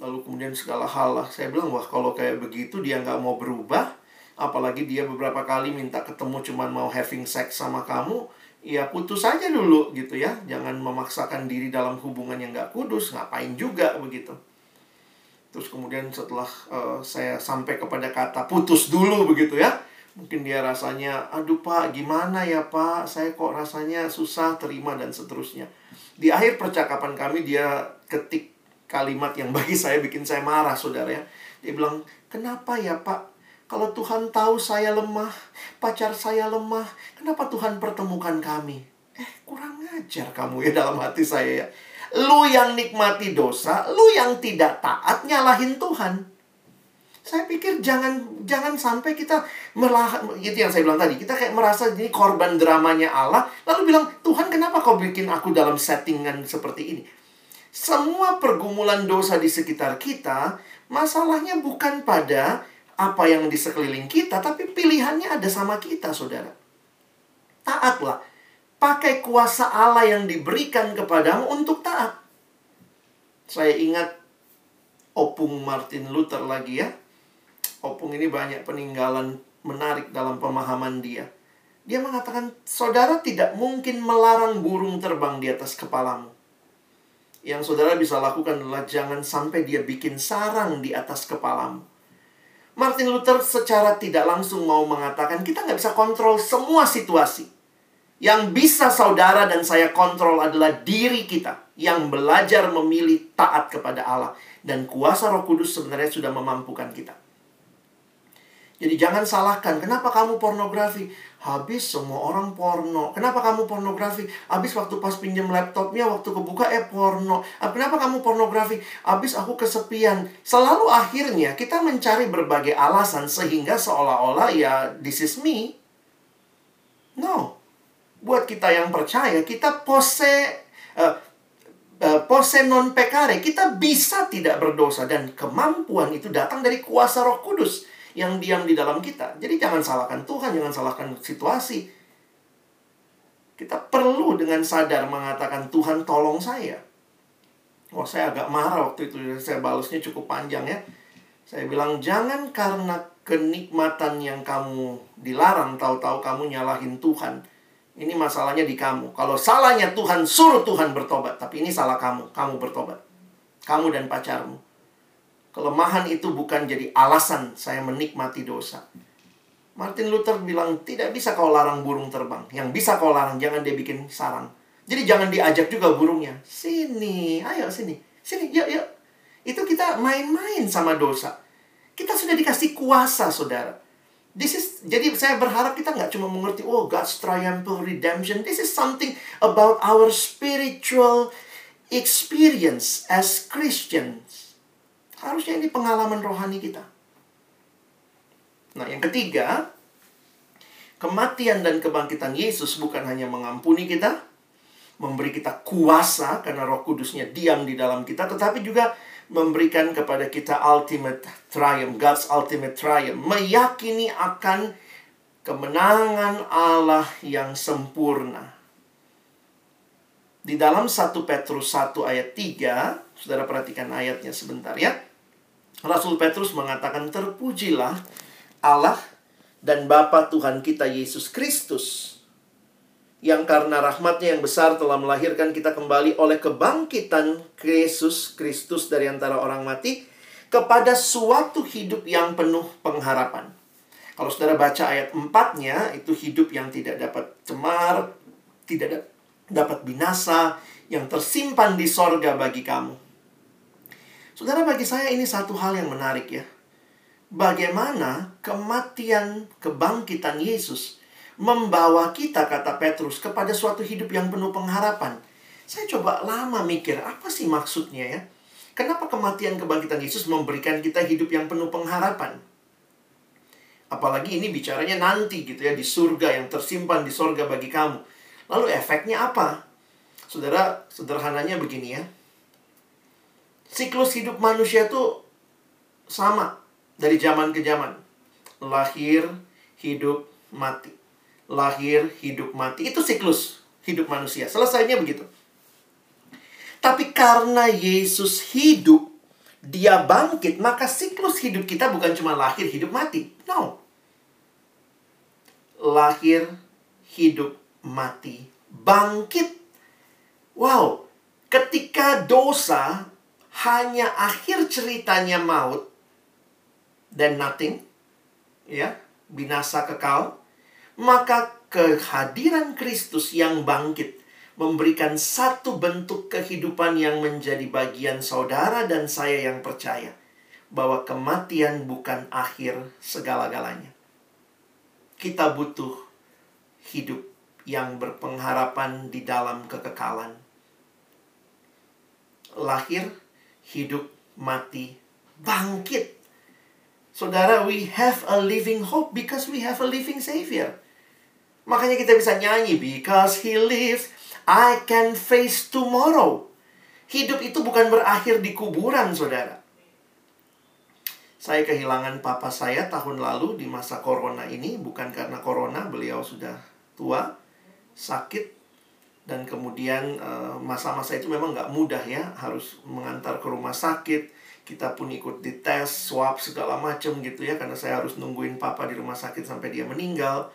Lalu kemudian segala hal lah. Saya bilang, wah kalau kayak begitu dia nggak mau berubah. Apalagi dia beberapa kali minta ketemu cuman mau having sex sama kamu. Ya putus saja dulu gitu ya. Jangan memaksakan diri dalam hubungan yang nggak kudus. Ngapain juga begitu. Terus kemudian setelah uh, saya sampai kepada kata putus dulu begitu ya. Mungkin dia rasanya, aduh pak gimana ya pak, saya kok rasanya susah terima dan seterusnya. Di akhir percakapan kami dia ketik kalimat yang bagi saya bikin saya marah saudara ya. Dia bilang, kenapa ya pak, kalau Tuhan tahu saya lemah, pacar saya lemah, kenapa Tuhan pertemukan kami? Eh, kurang ngajar kamu ya [LAUGHS] dalam hati saya ya. Lu yang nikmati dosa, lu yang tidak taat nyalahin Tuhan. Saya pikir jangan jangan sampai kita melah itu yang saya bilang tadi. Kita kayak merasa ini korban dramanya Allah, lalu bilang, "Tuhan, kenapa kau bikin aku dalam settingan seperti ini?" Semua pergumulan dosa di sekitar kita, masalahnya bukan pada apa yang di sekeliling kita, tapi pilihannya ada sama kita, Saudara. Taatlah pakai kuasa Allah yang diberikan kepadamu untuk taat. Saya ingat Opung Martin Luther lagi ya. Opung ini banyak peninggalan menarik dalam pemahaman dia. Dia mengatakan, saudara tidak mungkin melarang burung terbang di atas kepalamu. Yang saudara bisa lakukan adalah jangan sampai dia bikin sarang di atas kepalamu. Martin Luther secara tidak langsung mau mengatakan, kita nggak bisa kontrol semua situasi. Yang bisa saudara dan saya kontrol adalah diri kita yang belajar memilih taat kepada Allah dan kuasa Roh Kudus sebenarnya sudah memampukan kita. Jadi jangan salahkan, kenapa kamu pornografi? Habis semua orang porno. Kenapa kamu pornografi? Habis waktu pas pinjam laptopnya, waktu kebuka, eh porno. Ah, kenapa kamu pornografi? Habis aku kesepian. Selalu akhirnya kita mencari berbagai alasan sehingga seolah-olah ya this is me. No buat kita yang percaya, kita pose uh, pose non pekare, kita bisa tidak berdosa dan kemampuan itu datang dari kuasa Roh Kudus yang diam di dalam kita. Jadi jangan salahkan Tuhan, jangan salahkan situasi. Kita perlu dengan sadar mengatakan Tuhan tolong saya. Wah, saya agak marah waktu itu. Saya balasnya cukup panjang ya. Saya bilang, jangan karena kenikmatan yang kamu dilarang, tahu-tahu kamu nyalahin Tuhan. Ini masalahnya di kamu. Kalau salahnya Tuhan, suruh Tuhan bertobat. Tapi ini salah kamu. Kamu bertobat. Kamu dan pacarmu. Kelemahan itu bukan jadi alasan saya menikmati dosa. Martin Luther bilang, tidak bisa kau larang burung terbang. Yang bisa kau larang, jangan dia bikin sarang. Jadi jangan diajak juga burungnya. Sini, ayo sini. Sini, yuk, yuk. Itu kita main-main sama dosa. Kita sudah dikasih kuasa, saudara. This is jadi saya berharap kita nggak cuma mengerti oh God's triumphal redemption. This is something about our spiritual experience as Christians. Harusnya ini pengalaman rohani kita. Nah, yang ketiga, kematian dan kebangkitan Yesus bukan hanya mengampuni kita, memberi kita kuasa karena Roh Kudusnya diam di dalam kita, tetapi juga memberikan kepada kita ultimate triumph, God's ultimate triumph, meyakini akan kemenangan Allah yang sempurna. Di dalam 1 Petrus 1 ayat 3, Saudara perhatikan ayatnya sebentar ya. Rasul Petrus mengatakan terpujilah Allah dan Bapa Tuhan kita Yesus Kristus yang karena rahmatnya yang besar telah melahirkan kita kembali oleh kebangkitan Yesus Kristus dari antara orang mati kepada suatu hidup yang penuh pengharapan. Kalau saudara baca ayat 4-nya, itu hidup yang tidak dapat cemar, tidak dapat binasa, yang tersimpan di sorga bagi kamu. Saudara, bagi saya ini satu hal yang menarik ya. Bagaimana kematian kebangkitan Yesus membawa kita, kata Petrus, kepada suatu hidup yang penuh pengharapan. Saya coba lama mikir, apa sih maksudnya ya? Kenapa kematian kebangkitan Yesus memberikan kita hidup yang penuh pengharapan? Apalagi ini bicaranya nanti gitu ya, di surga yang tersimpan di surga bagi kamu. Lalu efeknya apa? Saudara, sederhananya begini ya. Siklus hidup manusia itu sama dari zaman ke zaman. Lahir, hidup, mati lahir, hidup, mati. Itu siklus hidup manusia. Selesainya begitu. Tapi karena Yesus hidup, dia bangkit, maka siklus hidup kita bukan cuma lahir, hidup, mati. No. Lahir, hidup, mati, bangkit. Wow, ketika dosa hanya akhir ceritanya maut dan nothing, ya, binasa kekal, maka kehadiran Kristus yang bangkit memberikan satu bentuk kehidupan yang menjadi bagian saudara dan saya yang percaya bahwa kematian bukan akhir segala-galanya. Kita butuh hidup yang berpengharapan di dalam kekekalan. Lahir, hidup, mati, bangkit. Saudara, we have a living hope because we have a living Savior. Makanya kita bisa nyanyi because he lives I can face tomorrow. Hidup itu bukan berakhir di kuburan, Saudara. Saya kehilangan papa saya tahun lalu di masa corona ini bukan karena corona, beliau sudah tua, sakit dan kemudian eh, masa-masa itu memang nggak mudah ya, harus mengantar ke rumah sakit. Kita pun ikut dites, swab segala macam gitu ya karena saya harus nungguin papa di rumah sakit sampai dia meninggal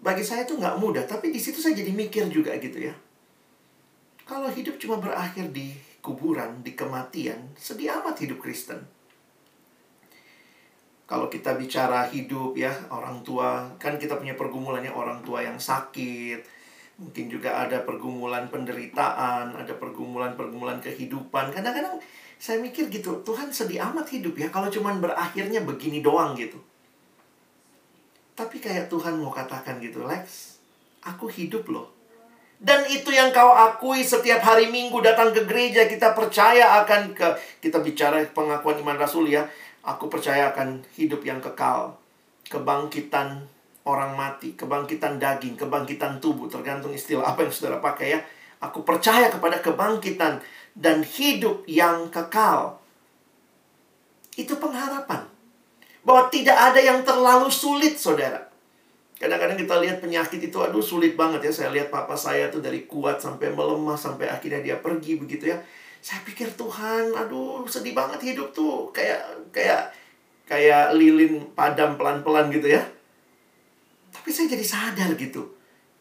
bagi saya itu nggak mudah tapi di situ saya jadi mikir juga gitu ya. Kalau hidup cuma berakhir di kuburan di kematian sedih amat hidup Kristen. Kalau kita bicara hidup ya orang tua kan kita punya pergumulannya orang tua yang sakit mungkin juga ada pergumulan penderitaan ada pergumulan pergumulan kehidupan. Kadang-kadang saya mikir gitu Tuhan sedih amat hidup ya kalau cuman berakhirnya begini doang gitu tapi kayak Tuhan mau katakan gitu, Lex, aku hidup loh. Dan itu yang kau akui setiap hari Minggu datang ke gereja, kita percaya akan ke kita bicara pengakuan iman rasul ya. Aku percaya akan hidup yang kekal, kebangkitan orang mati, kebangkitan daging, kebangkitan tubuh, tergantung istilah apa yang saudara pakai ya. Aku percaya kepada kebangkitan dan hidup yang kekal. Itu pengharapan bahwa tidak ada yang terlalu sulit, saudara. Kadang-kadang kita lihat penyakit itu, aduh sulit banget ya. Saya lihat papa saya tuh dari kuat sampai melemah, sampai akhirnya dia pergi begitu ya. Saya pikir Tuhan, aduh sedih banget hidup tuh. Kayak kayak kayak lilin padam pelan-pelan gitu ya. Tapi saya jadi sadar gitu.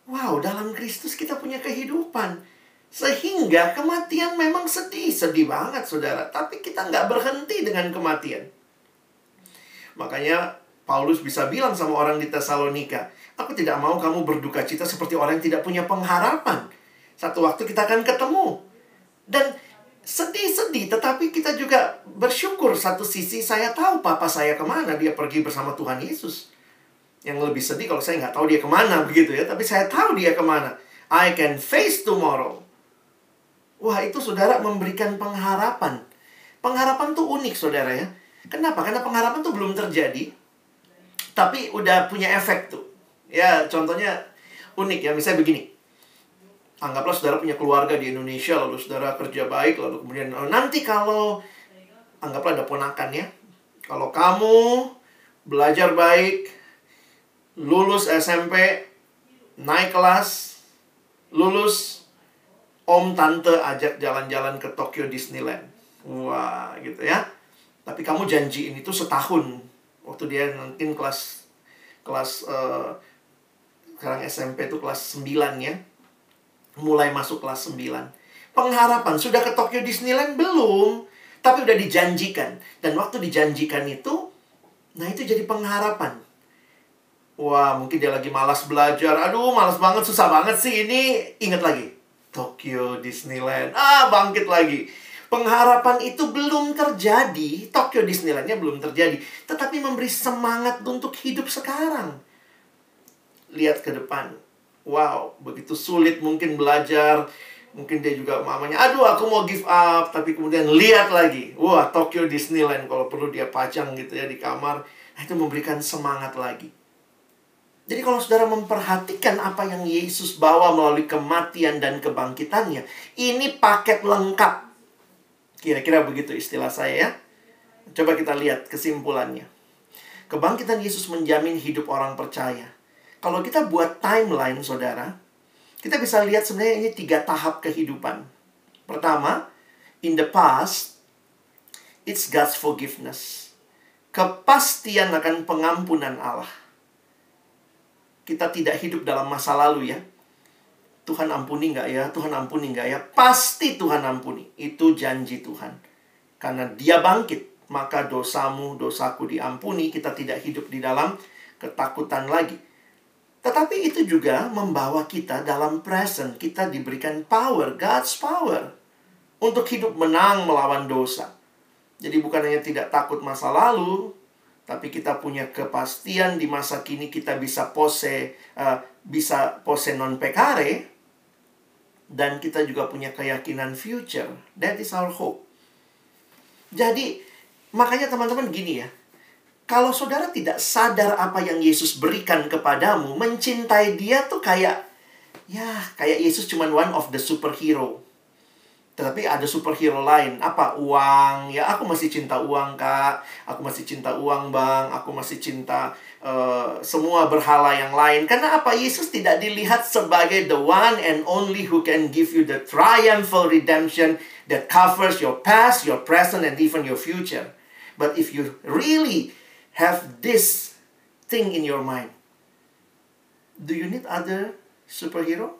Wow, dalam Kristus kita punya kehidupan. Sehingga kematian memang sedih, sedih banget saudara. Tapi kita nggak berhenti dengan kematian. Makanya Paulus bisa bilang sama orang di Tesalonika, aku tidak mau kamu berduka cita seperti orang yang tidak punya pengharapan. Satu waktu kita akan ketemu. Dan sedih-sedih, tetapi kita juga bersyukur. Satu sisi saya tahu papa saya ke mana, dia pergi bersama Tuhan Yesus. Yang lebih sedih kalau saya nggak tahu dia ke mana [LAUGHS] begitu ya, tapi saya tahu dia ke mana. I can face tomorrow. Wah itu saudara memberikan pengharapan. Pengharapan tuh unik saudara ya. Kenapa? Karena pengharapan tuh belum terjadi, tapi udah punya efek tuh. Ya, contohnya unik ya. Misalnya begini. Anggaplah saudara punya keluarga di Indonesia, lalu saudara kerja baik, lalu kemudian oh, nanti kalau anggaplah ada ponakan ya. Kalau kamu belajar baik, lulus SMP, naik kelas, lulus, om tante ajak jalan-jalan ke Tokyo Disneyland. Wah, gitu ya. Tapi kamu janjiin itu setahun waktu dia mungkin kelas kelas uh, sekarang SMP itu kelas 9 ya. Mulai masuk kelas 9. Pengharapan sudah ke Tokyo Disneyland belum? Tapi udah dijanjikan. Dan waktu dijanjikan itu nah itu jadi pengharapan. Wah, mungkin dia lagi malas belajar. Aduh, malas banget, susah banget sih ini. Ingat lagi. Tokyo Disneyland. Ah, bangkit lagi Pengharapan itu belum terjadi, Tokyo Disneylandnya belum terjadi, tetapi memberi semangat untuk hidup sekarang. Lihat ke depan. Wow, begitu sulit mungkin belajar. Mungkin dia juga mamanya, aduh aku mau give up. Tapi kemudian lihat lagi. Wah, Tokyo Disneyland kalau perlu dia pajang gitu ya di kamar. Nah, itu memberikan semangat lagi. Jadi kalau saudara memperhatikan apa yang Yesus bawa melalui kematian dan kebangkitannya, ini paket lengkap Kira-kira begitu istilah saya ya. Coba kita lihat kesimpulannya. Kebangkitan Yesus menjamin hidup orang percaya. Kalau kita buat timeline, saudara, kita bisa lihat sebenarnya ini tiga tahap kehidupan. Pertama, in the past, it's God's forgiveness. Kepastian akan pengampunan Allah. Kita tidak hidup dalam masa lalu ya. Tuhan ampuni nggak ya? Tuhan ampuni nggak ya? Pasti Tuhan ampuni. Itu janji Tuhan. Karena dia bangkit, maka dosamu, dosaku diampuni. Kita tidak hidup di dalam ketakutan lagi. Tetapi itu juga membawa kita dalam present. Kita diberikan power, God's power. Untuk hidup menang melawan dosa. Jadi bukan hanya tidak takut masa lalu, tapi kita punya kepastian di masa kini kita bisa pose uh, bisa pose non pekare dan kita juga punya keyakinan future. That is our hope. Jadi, makanya teman-teman gini ya. Kalau saudara tidak sadar apa yang Yesus berikan kepadamu, mencintai dia tuh kayak ya, kayak Yesus cuma one of the superhero. Tetapi ada superhero lain. Apa? Uang. Ya, aku masih cinta uang, Kak. Aku masih cinta uang, Bang. Aku masih cinta uh, semua berhala yang lain. Karena apa? Yesus tidak dilihat sebagai the one and only who can give you the triumphal redemption that covers your past, your present, and even your future. But if you really have this thing in your mind, do you need other superhero?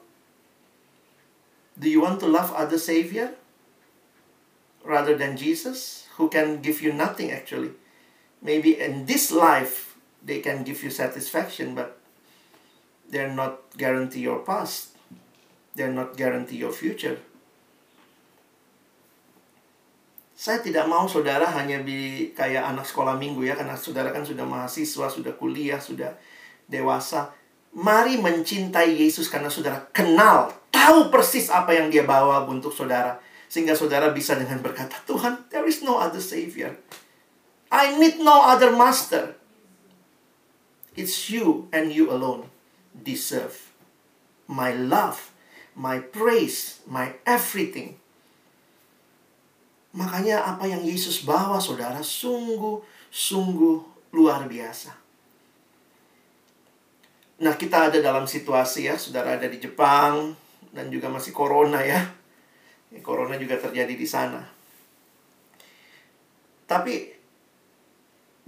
Do you want to love other Savior rather than Jesus, who can give you nothing actually? Maybe in this life they can give you satisfaction, but they're not guarantee your past. They're not guarantee your future. Saya tidak mau saudara hanya di kayak anak sekolah minggu ya, karena saudara kan sudah mahasiswa, sudah kuliah, sudah dewasa. Mari mencintai Yesus karena saudara kenal tahu persis apa yang dia bawa untuk saudara. Sehingga saudara bisa dengan berkata, Tuhan, there is no other Savior. I need no other Master. It's you and you alone deserve my love, my praise, my everything. Makanya apa yang Yesus bawa saudara sungguh-sungguh luar biasa. Nah, kita ada dalam situasi ya, saudara ada di Jepang dan juga masih corona ya. Corona juga terjadi di sana. Tapi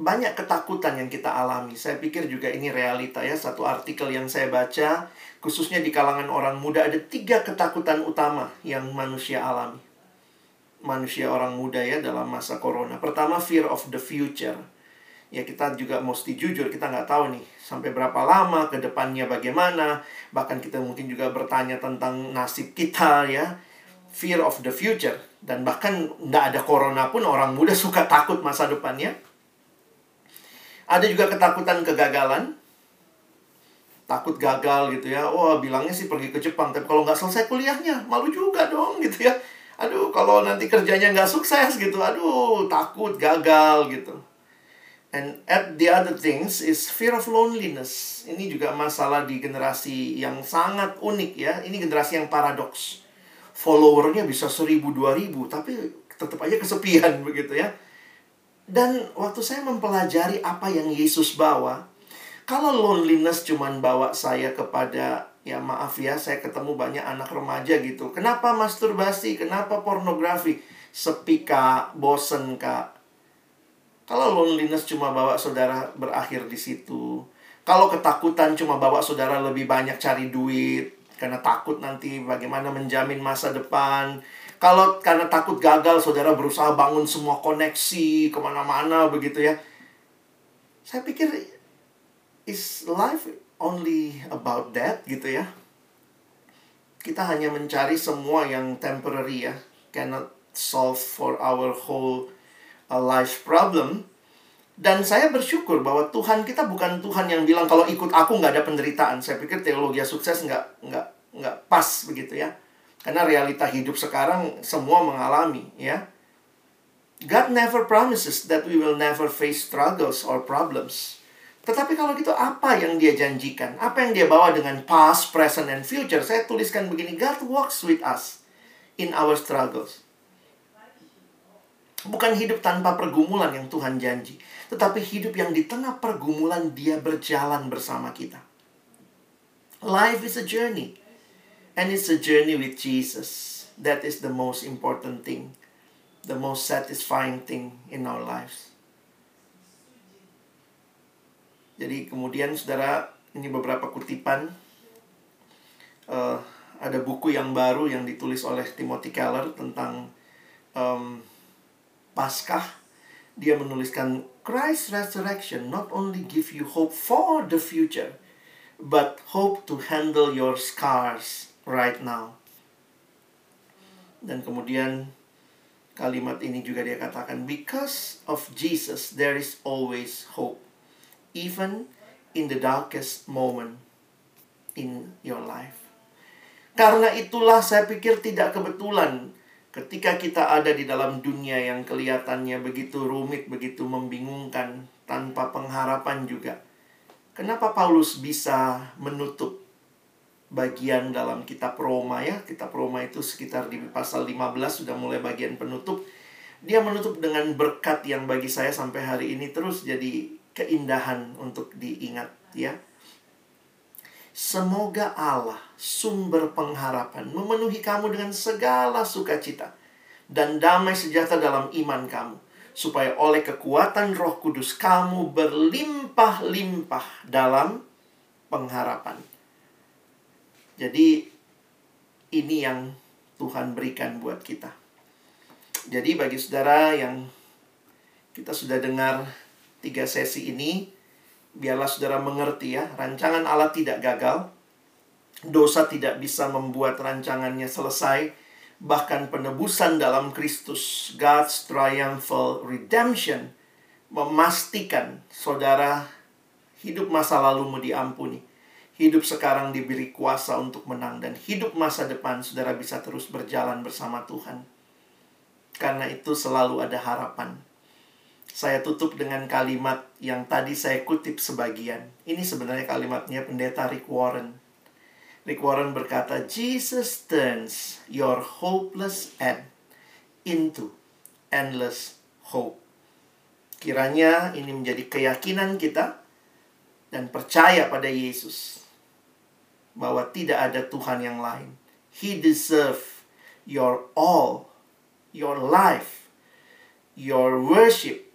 banyak ketakutan yang kita alami. Saya pikir juga ini realita ya. Satu artikel yang saya baca, khususnya di kalangan orang muda, ada tiga ketakutan utama yang manusia alami. Manusia orang muda ya dalam masa corona. Pertama, fear of the future ya kita juga mesti jujur kita nggak tahu nih sampai berapa lama ke depannya bagaimana bahkan kita mungkin juga bertanya tentang nasib kita ya fear of the future dan bahkan nggak ada corona pun orang muda suka takut masa depannya ada juga ketakutan kegagalan takut gagal gitu ya wah bilangnya sih pergi ke Jepang tapi kalau nggak selesai kuliahnya malu juga dong gitu ya aduh kalau nanti kerjanya nggak sukses gitu aduh takut gagal gitu And at the other things is fear of loneliness. Ini juga masalah di generasi yang sangat unik ya. Ini generasi yang paradoks. Followernya bisa seribu dua ribu, tapi tetap aja kesepian [LAUGHS] begitu ya. Dan waktu saya mempelajari apa yang Yesus bawa, kalau loneliness cuman bawa saya kepada ya maaf ya, saya ketemu banyak anak remaja gitu. Kenapa masturbasi? Kenapa pornografi? Sepi kak, bosen kak, kalau loneliness cuma bawa saudara berakhir di situ. Kalau ketakutan cuma bawa saudara lebih banyak cari duit. Karena takut nanti bagaimana menjamin masa depan. Kalau karena takut gagal, saudara berusaha bangun semua koneksi ke mana-mana begitu ya. Saya pikir, is life only about that gitu ya? Kita hanya mencari semua yang temporary ya. Cannot solve for our whole a life problem. Dan saya bersyukur bahwa Tuhan kita bukan Tuhan yang bilang kalau ikut aku nggak ada penderitaan. Saya pikir teologi sukses nggak nggak nggak pas begitu ya. Karena realita hidup sekarang semua mengalami ya. God never promises that we will never face struggles or problems. Tetapi kalau gitu apa yang dia janjikan? Apa yang dia bawa dengan past, present, and future? Saya tuliskan begini, God walks with us in our struggles. Bukan hidup tanpa pergumulan yang Tuhan janji, tetapi hidup yang di tengah pergumulan Dia berjalan bersama kita. Life is a journey, and it's a journey with Jesus. That is the most important thing, the most satisfying thing in our lives. Jadi kemudian saudara, ini beberapa kutipan. Uh, ada buku yang baru yang ditulis oleh Timothy Keller tentang um, Paskah, dia menuliskan Christ's resurrection not only give you hope for the future, but hope to handle your scars right now. Dan kemudian kalimat ini juga dia katakan, because of Jesus there is always hope, even in the darkest moment in your life. Karena itulah saya pikir tidak kebetulan Ketika kita ada di dalam dunia yang kelihatannya begitu rumit, begitu membingungkan, tanpa pengharapan juga. Kenapa Paulus bisa menutup bagian dalam kitab Roma ya? Kitab Roma itu sekitar di pasal 15 sudah mulai bagian penutup. Dia menutup dengan berkat yang bagi saya sampai hari ini terus jadi keindahan untuk diingat ya. Semoga Allah, sumber pengharapan, memenuhi kamu dengan segala sukacita dan damai sejahtera dalam iman kamu, supaya oleh kekuatan Roh Kudus kamu berlimpah-limpah dalam pengharapan. Jadi, ini yang Tuhan berikan buat kita. Jadi, bagi saudara yang kita sudah dengar tiga sesi ini, biarlah saudara mengerti ya, rancangan Allah tidak gagal. Dosa tidak bisa membuat rancangannya selesai. Bahkan penebusan dalam Kristus, God's triumphal redemption, memastikan saudara hidup masa lalumu diampuni. Hidup sekarang diberi kuasa untuk menang dan hidup masa depan saudara bisa terus berjalan bersama Tuhan. Karena itu selalu ada harapan saya tutup dengan kalimat yang tadi saya kutip sebagian. Ini sebenarnya kalimatnya pendeta Rick Warren. Rick Warren berkata, Jesus turns your hopeless end into endless hope. Kiranya ini menjadi keyakinan kita dan percaya pada Yesus. Bahwa tidak ada Tuhan yang lain. He deserve your all, your life, your worship.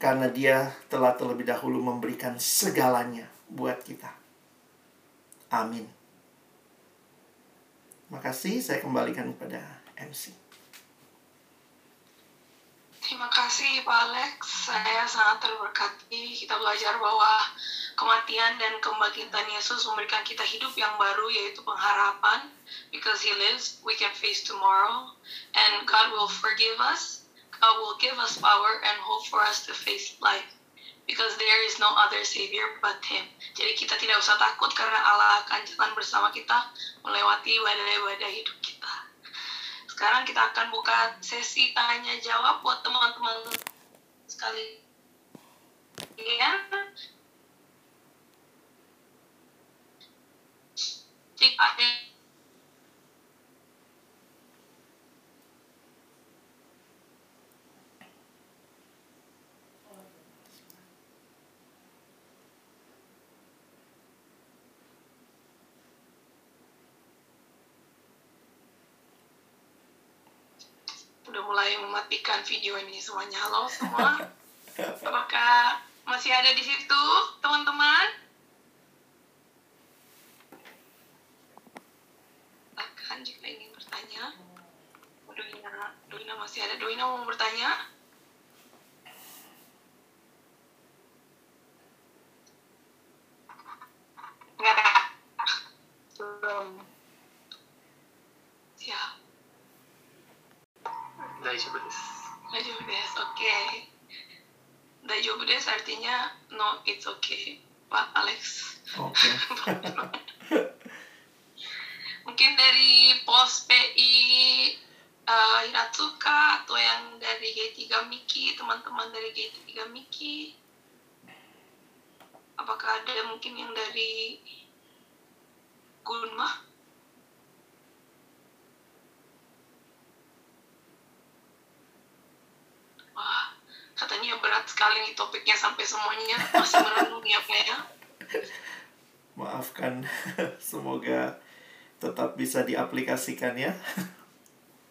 Karena dia telah terlebih dahulu memberikan segalanya buat kita. Amin. Makasih, saya kembalikan kepada MC. Terima kasih Pak Alex, saya sangat terberkati. Kita belajar bahwa kematian dan kebangkitan Yesus memberikan kita hidup yang baru yaitu pengharapan. Because He lives, we can face tomorrow. And God will forgive us. God will give us power and hope for us to face life. Because there is no other Savior but Him. Jadi kita tidak usah takut karena Allah akan jalan bersama kita melewati badai-badai hidup kita. Sekarang kita akan buka sesi tanya jawab buat teman-teman sekali. Ya. Ada udah mulai mematikan video ini semuanya. Halo semua. [LAUGHS] Apakah masih ada di situ, teman-teman? silakan jika ingin bertanya. Oh, Doina, Doina masih ada. Doina mau bertanya? Enggak, Kak. Belum. Siap. Daijoubu desu. Oke. Okay. Daijoubu artinya no, it's okay. Pak Alex. Oke. Okay. [LAUGHS] [LAUGHS] Mungkin dari pos PI uh, Hiratsuka atau yang dari G3 Miki, teman-teman dari G3 Miki. Apakah ada mungkin yang dari Gunma? Wah, katanya berat sekali nih topiknya sampai semuanya masih merenung ya ya. [LAUGHS] Maafkan, [LAUGHS] semoga tetap bisa diaplikasikan ya.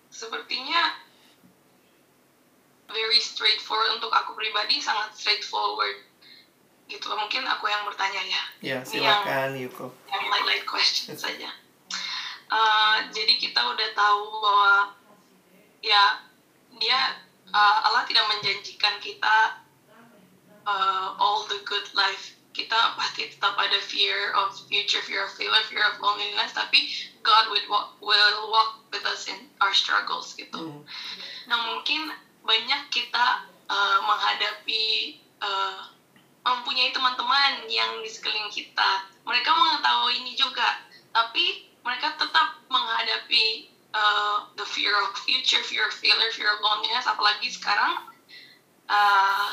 Sepertinya very straightforward untuk aku pribadi sangat straightforward gitu mungkin aku yang bertanya ya Ya, Ini yang- silakan Yuko. yang light light question [LAUGHS] saja Uh, jadi kita udah tahu bahwa ya dia uh, Allah tidak menjanjikan kita uh, all the good life kita pasti tetap ada fear of future fear of failure fear of loneliness tapi God will walk, will walk with us in our struggles gitu Hmm. Nah mungkin banyak kita uh, menghadapi uh, mempunyai teman-teman yang di sekeliling kita. Mereka mengetahui ini juga, tapi mereka tetap menghadapi uh, the fear of future, fear of failure, fear of loneliness. Apalagi sekarang uh,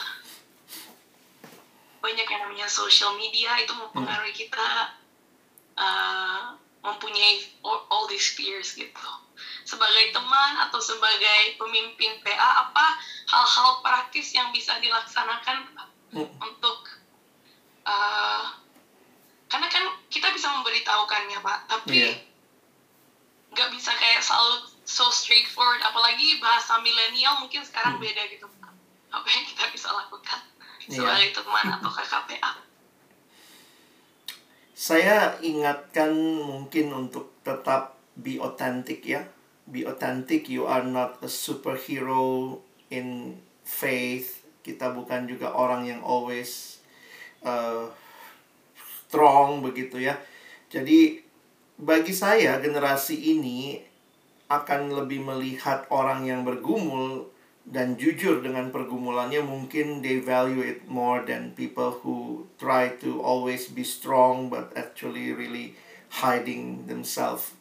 banyak yang namanya social media itu mempengaruhi kita uh, mempunyai all, all these fears gitu sebagai teman atau sebagai pemimpin PA apa hal-hal praktis yang bisa dilaksanakan Hmm. untuk uh, karena kan kita bisa memberitahukannya Pak tapi Iya. nggak bisa kayak selalu so straightforward apalagi bahasa milenial mungkin sekarang Hmm. beda gitu Pak apa yang kita bisa lakukan Iya. sebagai teman atau kakak PA Saya ingatkan mungkin untuk tetap be authentic ya. Be authentic, you are not a superhero in faith. Kita bukan juga orang yang always uh, strong begitu ya. Jadi bagi saya generasi ini akan lebih melihat orang yang bergumul dan jujur dengan pergumulannya mungkin they value it more than people who try to always be strong but actually really hiding themselves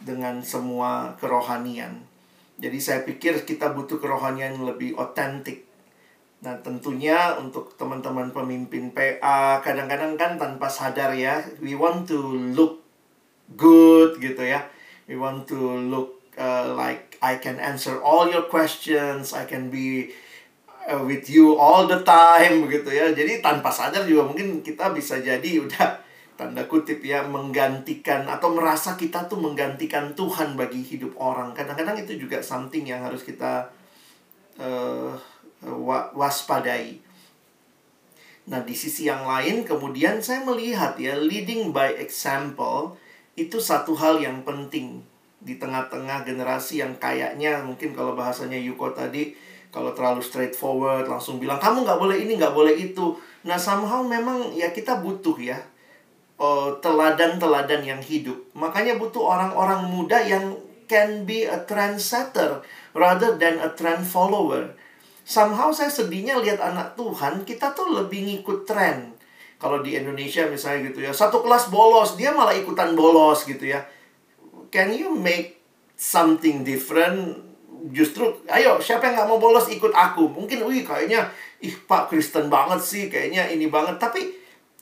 dengan semua kerohanian. Jadi saya pikir kita butuh kerohanian yang lebih otentik. Nah, tentunya untuk teman-teman pemimpin PA kadang-kadang kan tanpa sadar ya, we want to look good gitu ya. We want to look uh, like I can answer all your questions, I can be uh, with you all the time begitu ya. Jadi tanpa sadar juga mungkin kita bisa jadi [LAUGHS] udah tanda kutip ya menggantikan atau merasa kita tuh menggantikan Tuhan bagi hidup orang. Kadang-kadang itu juga something yang harus kita uh, waspadai. Nah, di sisi yang lain kemudian saya melihat ya leading by example itu satu hal yang penting di tengah-tengah generasi yang kayaknya mungkin kalau bahasanya Yuko tadi kalau terlalu straightforward langsung bilang kamu nggak boleh ini nggak boleh itu. Nah somehow memang ya kita butuh ya uh, teladan-teladan yang hidup. Makanya butuh orang-orang muda yang can be a trendsetter rather than a trend follower. Somehow saya sedihnya lihat anak Tuhan kita tuh lebih ngikut tren kalau di Indonesia misalnya gitu ya satu kelas bolos dia malah ikutan bolos gitu ya can you make something different? Justru ayo siapa yang nggak mau bolos ikut aku. Mungkin wih kayaknya ih pak Kristen banget sih kayaknya ini banget. Tapi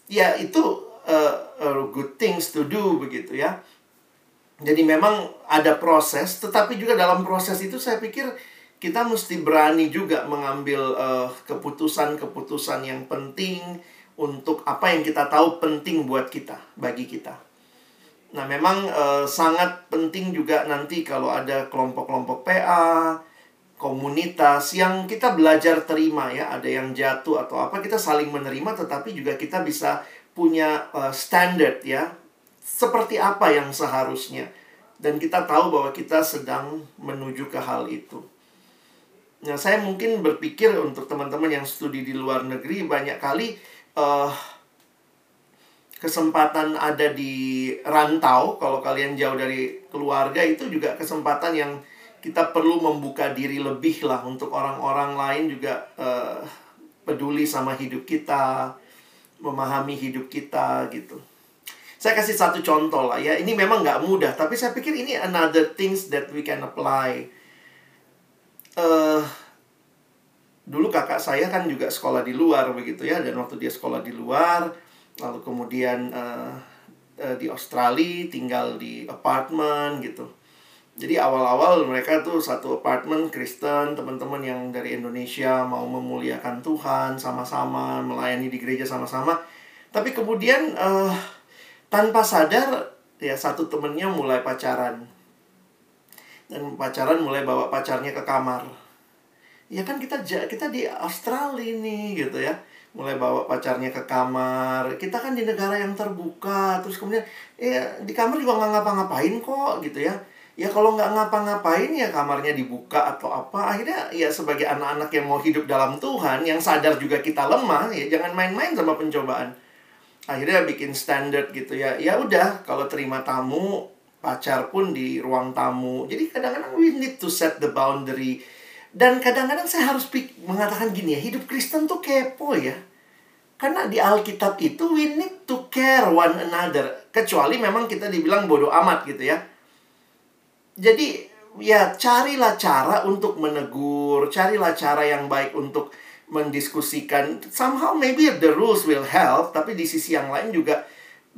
ya itu uh, uh, good things to do begitu ya. Jadi memang ada proses tetapi juga dalam proses itu saya pikir kita mesti berani juga mengambil uh, keputusan-keputusan yang penting untuk apa yang kita tahu penting buat kita bagi kita Nah, memang e, sangat penting juga nanti kalau ada kelompok-kelompok PA, komunitas yang kita belajar terima ya, ada yang jatuh atau apa, kita saling menerima tetapi juga kita bisa punya e, standar ya. Seperti apa yang seharusnya. Dan kita tahu bahwa kita sedang menuju ke hal itu. Nah, saya mungkin berpikir untuk teman-teman yang studi di luar negeri banyak kali uh, kesempatan ada di rantau kalau kalian jauh dari keluarga itu juga kesempatan yang kita perlu membuka diri lebih lah untuk orang-orang lain juga uh, peduli sama hidup kita memahami hidup kita gitu. Saya kasih satu contoh lah ya ini memang nggak mudah tapi saya pikir ini another things that we can apply. Uh, dulu kakak saya kan juga sekolah di luar begitu ya dan waktu dia sekolah di luar lalu kemudian uh, uh, di Australia tinggal di apartemen gitu. Jadi awal-awal mereka tuh satu apartemen Kristen teman-teman yang dari Indonesia mau memuliakan Tuhan sama-sama melayani di gereja sama-sama. Tapi kemudian uh, tanpa sadar ya satu temennya mulai pacaran. Dan pacaran mulai bawa pacarnya ke kamar. Ya kan kita kita di Australia nih gitu ya mulai bawa pacarnya ke kamar. Kita kan di negara yang terbuka terus kemudian ya di kamar juga nggak ngapa-ngapain kok gitu ya. Ya kalau nggak ngapa-ngapain ya kamarnya dibuka atau apa. Akhirnya ya sebagai anak-anak yang mau hidup dalam Tuhan yang sadar juga kita lemah ya jangan main-main sama pencobaan. Akhirnya bikin standar gitu ya. Ya udah kalau terima tamu pacar pun di ruang tamu. Jadi kadang-kadang we need to set the boundary dan kadang-kadang saya harus mengatakan gini ya, hidup Kristen tuh kepo ya. Karena di Alkitab itu we need to care one another. Kecuali memang kita dibilang bodoh amat gitu ya. Jadi ya carilah cara untuk menegur, carilah cara yang baik untuk mendiskusikan. Somehow maybe the rules will help, tapi di sisi yang lain juga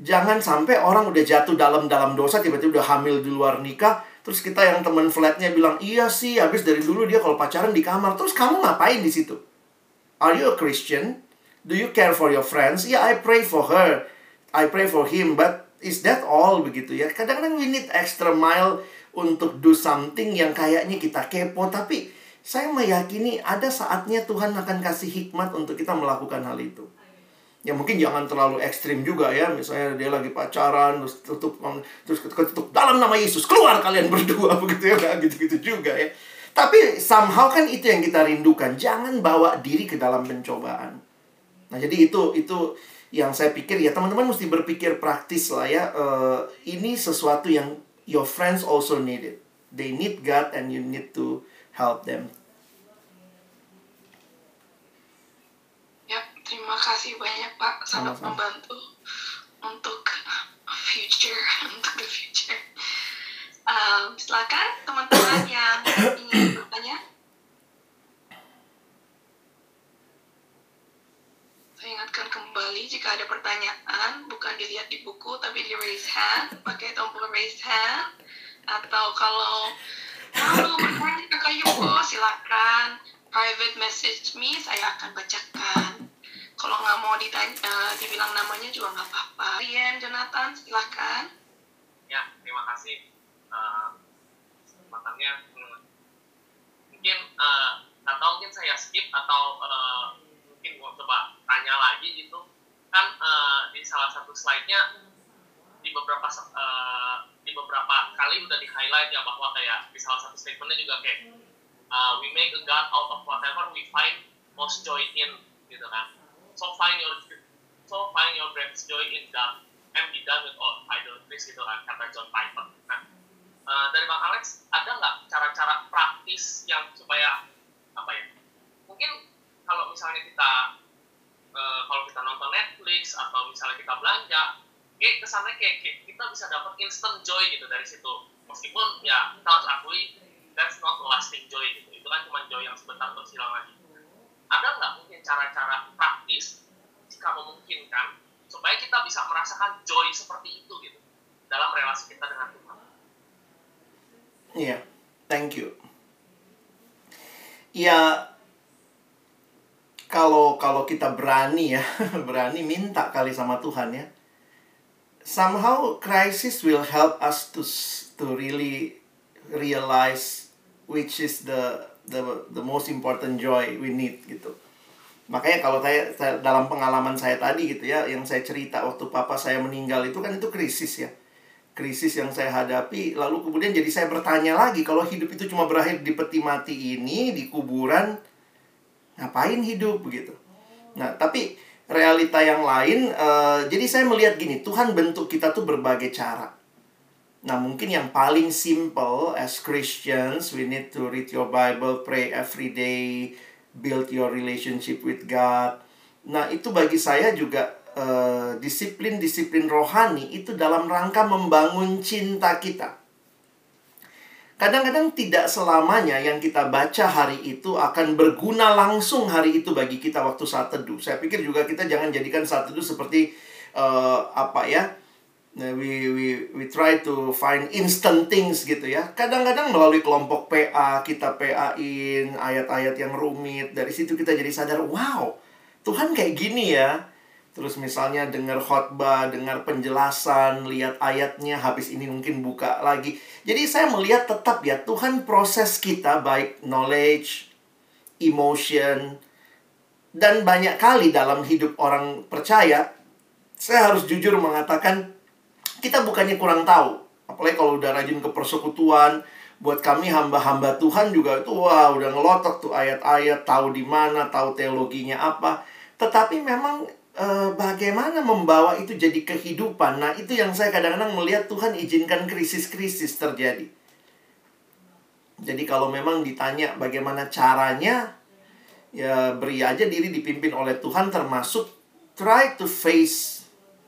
jangan sampai orang udah jatuh dalam-dalam dosa tiba-tiba udah hamil di luar nikah Terus kita yang teman flatnya bilang, iya sih, habis dari dulu dia kalau pacaran di kamar. Terus kamu ngapain di situ? Are you a Christian? Do you care for your friends? Yeah, I pray for her. I pray for him. But is that all begitu ya? Kadang-kadang we need extra mile untuk do something yang kayaknya kita kepo. Tapi saya meyakini ada saatnya Tuhan akan kasih hikmat untuk kita melakukan hal itu ya mungkin jangan terlalu ekstrim juga ya. Misalnya dia lagi pacaran terus tutup terus ketutup dalam nama Yesus keluar kalian berdua [LAUGHS] begitu ya nggak gitu-gitu juga ya. Tapi somehow kan itu yang kita rindukan. Jangan bawa diri ke dalam pencobaan. Nah jadi itu itu yang saya pikir ya teman-teman mesti berpikir praktis lah ya. Uh, ini sesuatu yang your friends also need it. They need God and you need to help them Terima kasih banyak Pak, sangat Sama-sama. membantu untuk future, [LAUGHS] untuk the future. Um, silakan teman-teman yang ingin bertanya. Saya ingatkan kembali jika ada pertanyaan bukan dilihat di buku tapi di raise hand, pakai tombol raise hand atau kalau mau bertanya ke Yuko silakan private message me saya akan bacakan kalau nggak mau ditanya, uh, dibilang namanya juga nggak apa-apa. Rian, Jonathan, silahkan. Ya, terima kasih. Uh, makanya hmm, mungkin uh, atau mungkin saya skip atau uh, mungkin mau coba tanya lagi gitu kan uh, di salah satu slide-nya di beberapa uh, di beberapa kali udah di highlight ya bahwa kayak di salah satu statementnya juga kayak uh, we make a God out of whatever we find most joy in gitu kan so find your so find your greatest joy in God and be done with all idolatries gitu kan kata John Piper nah uh, dari Bang Alex ada nggak cara-cara praktis yang supaya apa ya mungkin kalau misalnya kita uh, kalau kita nonton Netflix atau misalnya kita belanja kayak kesannya kayak, kayak kita bisa dapat instant joy gitu dari situ. Meskipun ya kita harus akui that's not lasting joy gitu. Itu kan cuma joy yang sebentar terus hilang lagi ada nggak mungkin cara-cara praktis jika memungkinkan supaya kita bisa merasakan joy seperti itu gitu dalam relasi kita dengan Tuhan Iya, yeah, thank you. Ya, kalau kalau kita berani ya, [LAUGHS] berani minta kali sama Tuhan ya. Somehow crisis will help us to to really realize which is the the the most important joy we need gitu. Makanya kalau saya, saya dalam pengalaman saya tadi gitu ya, yang saya cerita waktu papa saya meninggal itu kan itu krisis ya. Krisis yang saya hadapi, lalu kemudian jadi saya bertanya lagi, kalau hidup itu cuma berakhir di peti mati ini, di kuburan, ngapain hidup begitu nah tapi realita yang lain uh, jadi saya melihat gini Tuhan bentuk kita tuh berbagai cara nah mungkin yang paling simple as Christians we need to read your Bible pray every day build your relationship with God nah itu bagi saya juga uh, disiplin-disiplin rohani itu dalam rangka membangun cinta kita Kadang-kadang tidak selamanya yang kita baca hari itu akan berguna langsung hari itu bagi kita waktu saat teduh. Saya pikir juga kita jangan jadikan saat teduh seperti uh, apa ya? Nah, we we we try to find instant things gitu ya. Kadang-kadang melalui kelompok PA kita PA-in ayat-ayat yang rumit. Dari situ kita jadi sadar, wow, Tuhan kayak gini ya. Terus misalnya dengar khotbah, dengar penjelasan, lihat ayatnya, habis ini mungkin buka lagi. Jadi saya melihat tetap ya Tuhan proses kita baik knowledge, emotion, dan banyak kali dalam hidup orang percaya, saya harus jujur mengatakan kita bukannya kurang tahu. Apalagi kalau udah rajin ke persekutuan, buat kami hamba-hamba Tuhan juga itu wah udah ngelotok tuh ayat-ayat, tahu di mana, tahu teologinya apa. Tetapi memang uh, bagaimana membawa itu jadi kehidupan. Nah, itu yang saya kadang-kadang melihat Tuhan izinkan krisis-krisis terjadi. Jadi kalau memang ditanya bagaimana caranya, ya beri aja diri dipimpin oleh Tuhan termasuk try to face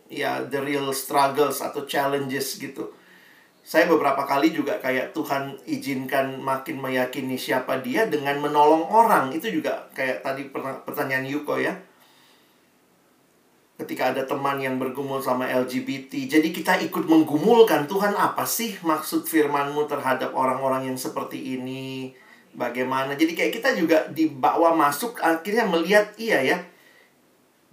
ya the real struggles atau challenges gitu. Saya beberapa kali juga kayak Tuhan izinkan makin meyakini siapa dia dengan menolong orang. Itu juga kayak tadi pertanyaan Yuko ya ketika ada teman yang bergumul sama LGBT. Jadi kita ikut menggumulkan Tuhan apa sih maksud firmanmu terhadap orang-orang yang seperti ini? Bagaimana? Jadi kayak kita juga dibawa masuk akhirnya melihat iya ya.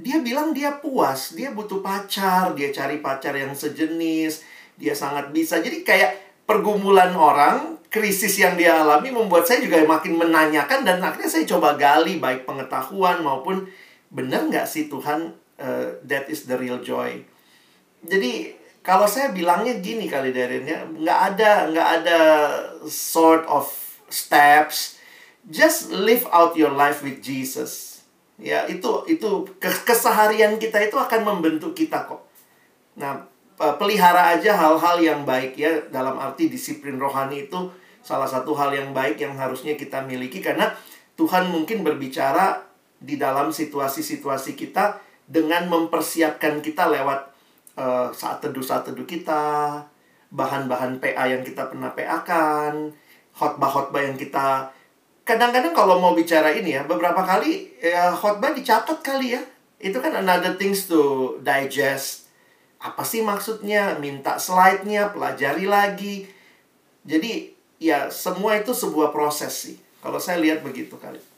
Dia bilang dia puas, dia butuh pacar, dia cari pacar yang sejenis, dia sangat bisa. Jadi kayak pergumulan orang, krisis yang dia alami membuat saya juga makin menanyakan dan akhirnya saya coba gali baik pengetahuan maupun benar nggak sih Tuhan uh, that is the real joy. Jadi kalau saya bilangnya gini kali Darren ya, nggak ada nggak ada sort of steps, just live out your life with Jesus. Ya itu itu keseharian kita itu akan membentuk kita kok. Nah pelihara aja hal-hal yang baik ya dalam arti disiplin rohani itu salah satu hal yang baik yang harusnya kita miliki karena Tuhan mungkin berbicara di dalam situasi-situasi kita dengan mempersiapkan kita lewat uh, saat teduh-saat teduh kita, bahan-bahan PA yang kita pernah PA-kan, khotbah-khotbah yang kita kadang-kadang kalau mau bicara ini ya, beberapa kali ya khotbah dicatat kali ya. Itu kan another things to digest. Apa sih maksudnya? Minta slide-nya, pelajari lagi. Jadi ya semua itu sebuah proses sih. Kalau saya lihat begitu kali.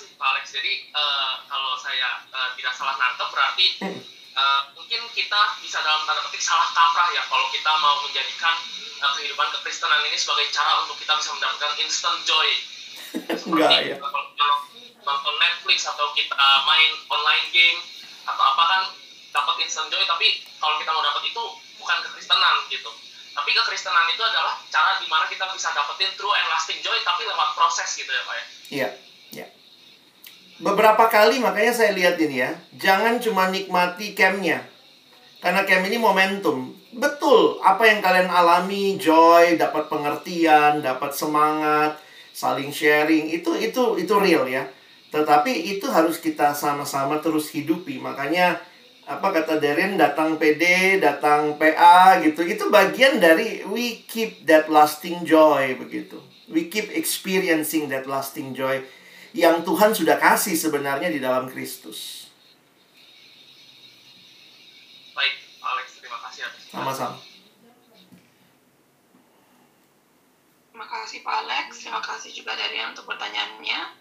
kasih Pak Alex. Jadi uh, kalau saya uh, tidak salah nangkep berarti uh, mungkin kita bisa dalam tanda petik salah kaprah ya kalau kita mau menjadikan uh, kehidupan kekristenan ini sebagai cara untuk kita bisa mendapatkan instant joy. [LAUGHS] Enggak ya. Kalau nonton Netflix atau kita main online game atau apa kan dapat instant joy tapi kalau kita mau dapat itu bukan kekristenan gitu. Tapi kekristenan itu adalah cara di mana kita bisa dapetin true and lasting joy tapi lewat proses gitu ya Pak ya. Iya, iya. Beberapa kali makanya saya lihat ini ya, jangan cuma nikmati campnya. Karena camp ini momentum. Betul, apa yang kalian alami, joy, dapat pengertian, dapat semangat, saling sharing, itu itu itu real ya. Tetapi itu harus kita sama-sama terus hidupi. Makanya apa kata Darren datang PD, datang PA gitu. Itu bagian dari we keep that lasting joy begitu. We keep experiencing that lasting joy yang Tuhan sudah kasih sebenarnya di dalam Kristus. Baik, Alex, terima kasih atas Sama-sama. Terima kasih Pak Alex, terima kasih juga Darian untuk pertanyaannya.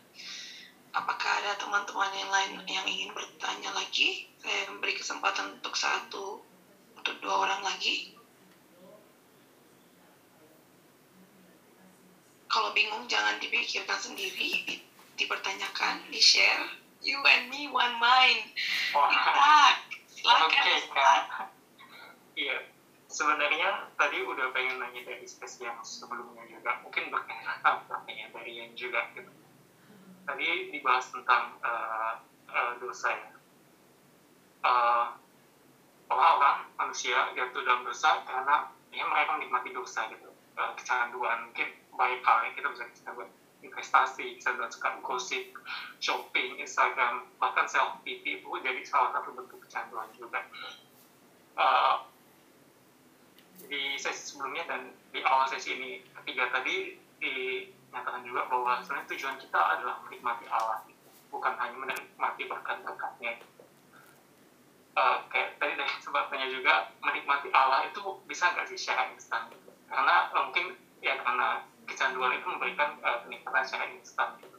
Apakah ada teman-teman yang lain yang ingin bertanya lagi? Saya memberi kesempatan untuk satu, untuk dua orang lagi. Kalau bingung jangan dipikirkan sendiri, di- dipertanyakan, di-share. You and me one mind. Wah. Silakan. Oke, Ustaz. Kak. Iya, sebenarnya tadi udah pengen nanya dari sesi yang sebelumnya juga, mungkin berkaitan pertanyaan dari yang juga gitu. Tadi dibahas tentang eh, eh, dosa ya. Eh, orang-orang manusia jatuh dalam dosa karena ya mereka menikmati dosa gitu. Eh, kecanduan mungkin baik halnya kita bisa kecanduan investasi, kecanduan suka gosip, shopping, Instagram, bahkan self pity itu jadi salah satu bentuk kecanduan juga. Eh, di sesi sebelumnya dan di awal sesi ini ketiga tadi dinyatakan juga bahwa sebenarnya tujuan kita adalah menikmati Allah, bukan hanya menikmati berkat-berkatnya. Eh, kayak tadi dari sebabnya juga menikmati Allah itu bisa nggak sih secara instan. Karena eh, mungkin ya karena kecanduan itu memberikan eh, kenikmatan secara instan gitu.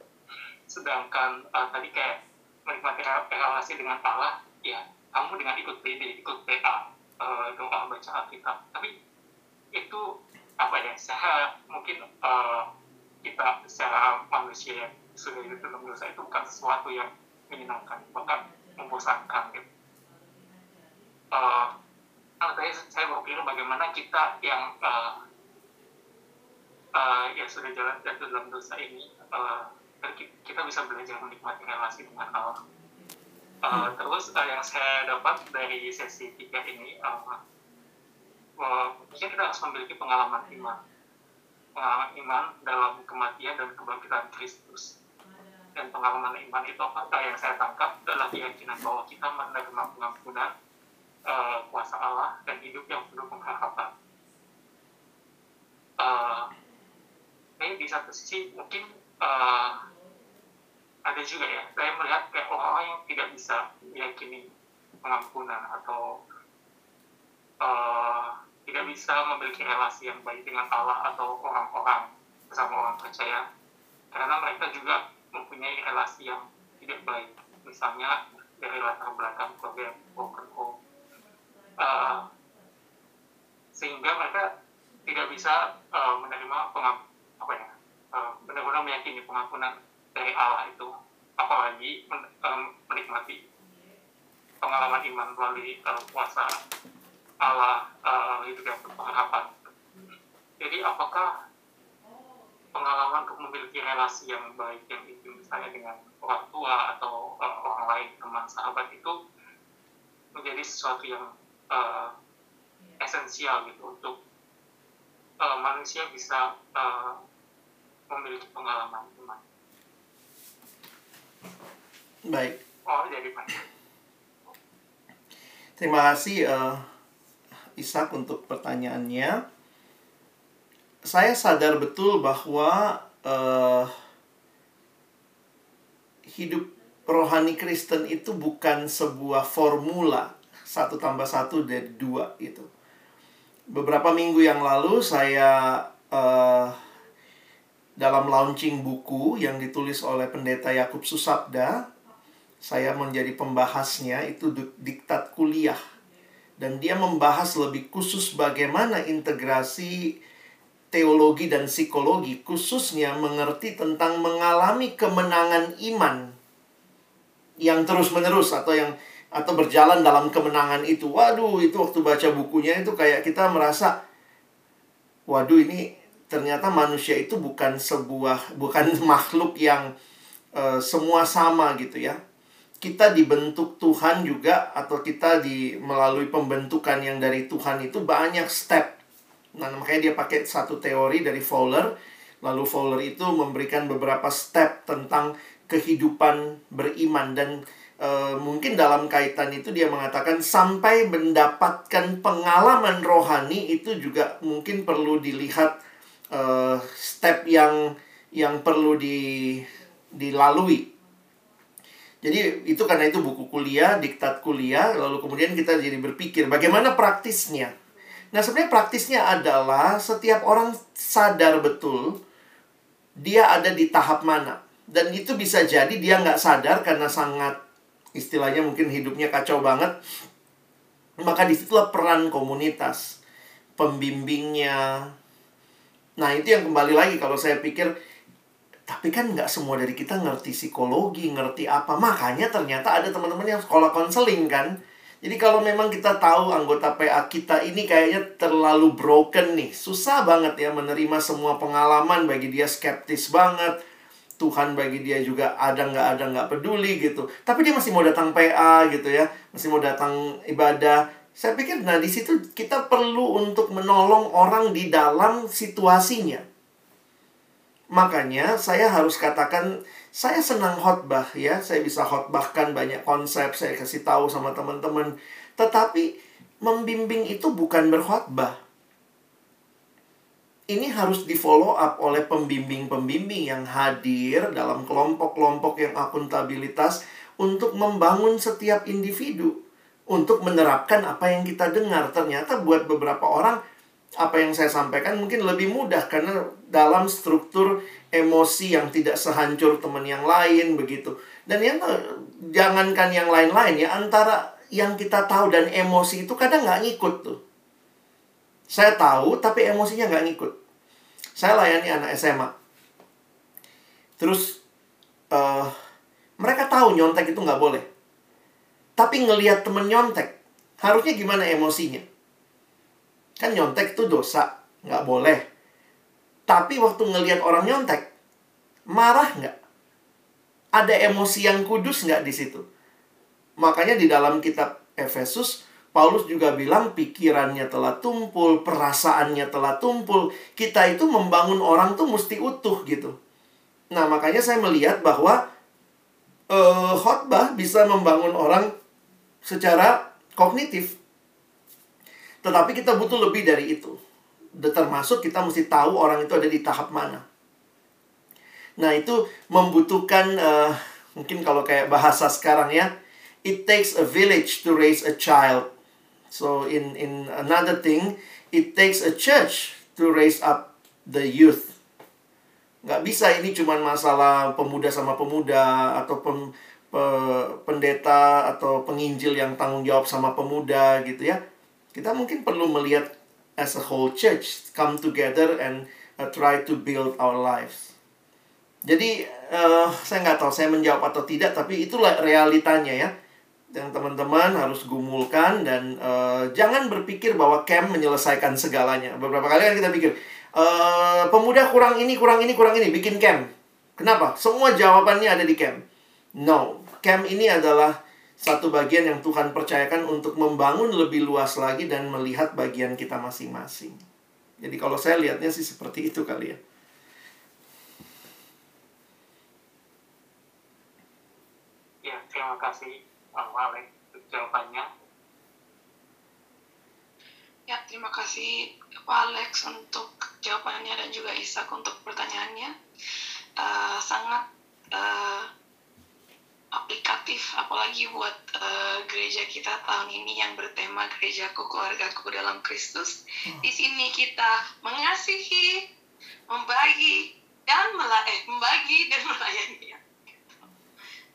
Sedangkan eh, tadi kayak menikmati rel- relasi dengan Allah, ya kamu dengan ikut PD, ikut PA, eh, doa baca Alkitab. Tapi itu apa ya? Secara mungkin eh, kita secara manusia yang sudah hidup dalam dosa itu bukan sesuatu yang menyenangkan, bahkan membosankan gitu. Nah, tadi saya berpikir bagaimana kita yang eh, eh, yang sudah jalan dalam dosa ini ki- kita bisa belajar menikmati relasi dengan Allah. Eh, Terus eh, yang saya dapat dari sesi tiga ini, eh, eh, mungkin kita harus memiliki pengalaman iman, pengalaman iman dalam kematian dan kebangkitan Kristus. Dan pengalaman iman itu apa yang saya tangkap adalah keyakinan bahwa kita menerima pengampunan eh, kuasa Allah dan hidup yang penuh pengharapan. Eh, ini di satu sisi mungkin eh, ada juga ya saya melihat kayak orang-orang yang tidak bisa meyakini pengampunan atau eh, tidak bisa memiliki relasi yang baik dengan Allah atau orang-orang bersama orang percaya. Karena mereka juga mempunyai relasi yang tidak baik. Misalnya dari latar belakang keluarga yang broken home. Eh, sehingga mereka tidak bisa eh, menerima pengam apa ya eh, benar-benar meyakini pengampunan dari Allah itu apalagi em, menikmati pengalaman iman melalui eh, kuasa Allah eh, hidup yang berpengharapan. Jadi apakah pengalaman untuk memiliki relasi yang baik yang itu misalnya dengan orang tua atau eh, orang lain teman sahabat itu menjadi sesuatu yang eh, esensial gitu untuk eh, manusia bisa eh, memiliki pengalaman iman. Baik. Oh, jadi. Terima kasih eh, Ishak untuk pertanyaannya. Saya sadar betul bahwa eh, hidup rohani Kristen itu bukan sebuah formula satu tambah satu dari dua gitu. Beberapa minggu yang lalu saya eh, dalam launching buku yang ditulis oleh pendeta Yakub Susabda, saya menjadi pembahasnya itu diktat kuliah. Dan dia membahas lebih khusus bagaimana integrasi teologi dan psikologi, khususnya mengerti tentang mengalami kemenangan iman yang terus-menerus atau yang atau berjalan dalam kemenangan itu. Waduh, itu waktu baca bukunya itu kayak kita merasa waduh ini ternyata manusia itu bukan sebuah bukan [LAUGHS] makhluk yang uh, semua sama gitu ya. Kita dibentuk Tuhan juga atau kita di melalui pembentukan yang dari Tuhan itu banyak step. Nah, makanya dia pakai satu teori dari Fowler. Lalu Fowler itu memberikan beberapa step tentang kehidupan beriman dan Uh, mungkin dalam kaitan itu dia mengatakan sampai mendapatkan pengalaman rohani itu juga mungkin perlu dilihat uh, step yang yang perlu di dilalui. Jadi itu karena itu buku kuliah, diktat kuliah, lalu kemudian kita jadi berpikir bagaimana praktisnya. Nah, sebenarnya praktisnya adalah setiap orang sadar betul dia ada di tahap mana. Dan itu bisa jadi dia nggak sadar karena sangat istilahnya mungkin hidupnya kacau banget, maka di situlah peran komunitas, pembimbingnya. Nah itu yang kembali lagi kalau saya pikir, tapi kan nggak semua dari kita ngerti psikologi, ngerti apa. Makanya ternyata ada teman-teman yang sekolah konseling kan. Jadi kalau memang kita tahu anggota PA kita ini kayaknya terlalu broken nih, susah banget ya menerima semua pengalaman bagi dia skeptis banget Tuhan bagi dia juga ada nggak ada nggak peduli gitu. Tapi dia masih mau datang PA gitu ya, masih mau datang ibadah. Saya pikir nah di situ kita perlu untuk menolong orang di dalam situasinya. Makanya saya harus katakan saya senang khotbah ya, saya bisa khotbahkan banyak konsep, saya kasih tahu sama teman-teman. Tetapi membimbing itu bukan berkhotbah ini harus di follow up oleh pembimbing-pembimbing yang hadir dalam kelompok-kelompok yang akuntabilitas untuk membangun setiap individu untuk menerapkan apa yang kita dengar. Ternyata buat beberapa orang apa yang saya sampaikan mungkin lebih mudah karena dalam struktur emosi yang tidak sehancur teman yang lain begitu. Dan yang jangankan yang lain-lain ya antara yang kita tahu dan emosi itu kadang nggak ngikut tuh. Saya tahu tapi emosinya nggak ngikut. Saya layani anak SMA. Terus uh, mereka tahu nyontek itu nggak boleh. Tapi ngelihat temen nyontek, harusnya gimana emosinya? Kan nyontek itu dosa, nggak boleh. Tapi waktu ngelihat orang nyontek, marah nggak? Ada emosi yang kudus nggak di situ? Makanya di dalam kitab Efesus, Paulus juga bilang pikirannya telah tumpul, perasaannya telah tumpul. Kita itu membangun orang tuh mesti utuh gitu. Nah, makanya saya melihat bahwa uh, khotbah bisa membangun orang secara kognitif. Tetapi kita butuh lebih dari itu. Termasuk kita mesti tahu orang itu ada di tahap mana. Nah, itu membutuhkan uh, mungkin kalau kayak bahasa sekarang ya, it takes a village to raise a child. So in in another thing, it takes a church to raise up the youth. Nggak bisa ini cuma masalah pemuda sama pemuda atau pem, pe, pendeta atau penginjil yang tanggung jawab sama pemuda gitu ya. Kita mungkin perlu melihat as a whole church come together and uh, try to build our lives. Jadi uh, saya nggak tahu saya menjawab atau tidak, tapi itulah realitanya ya yang teman-teman harus gumulkan dan uh, jangan berpikir bahwa camp menyelesaikan segalanya. Beberapa kali kan kita pikir uh, pemuda kurang ini, kurang ini, kurang ini, bikin camp. Kenapa? Semua jawabannya ada di camp. No, camp ini adalah satu bagian yang Tuhan percayakan untuk membangun lebih luas lagi dan melihat bagian kita masing-masing. Jadi kalau saya lihatnya sih seperti itu kali ya. Ya, terima kasih awal ya jawabannya. Ya, terima kasih Pak Alex untuk jawabannya dan juga Isak untuk pertanyaannya. Uh, sangat uh, aplikatif, apalagi buat uh, gereja kita tahun ini yang bertema gerejaku, keluargaku dalam Kristus. Di sini kita mengasihi, membagi, dan mela eh, membagi dan [LAUGHS] melayani ya. Gitu.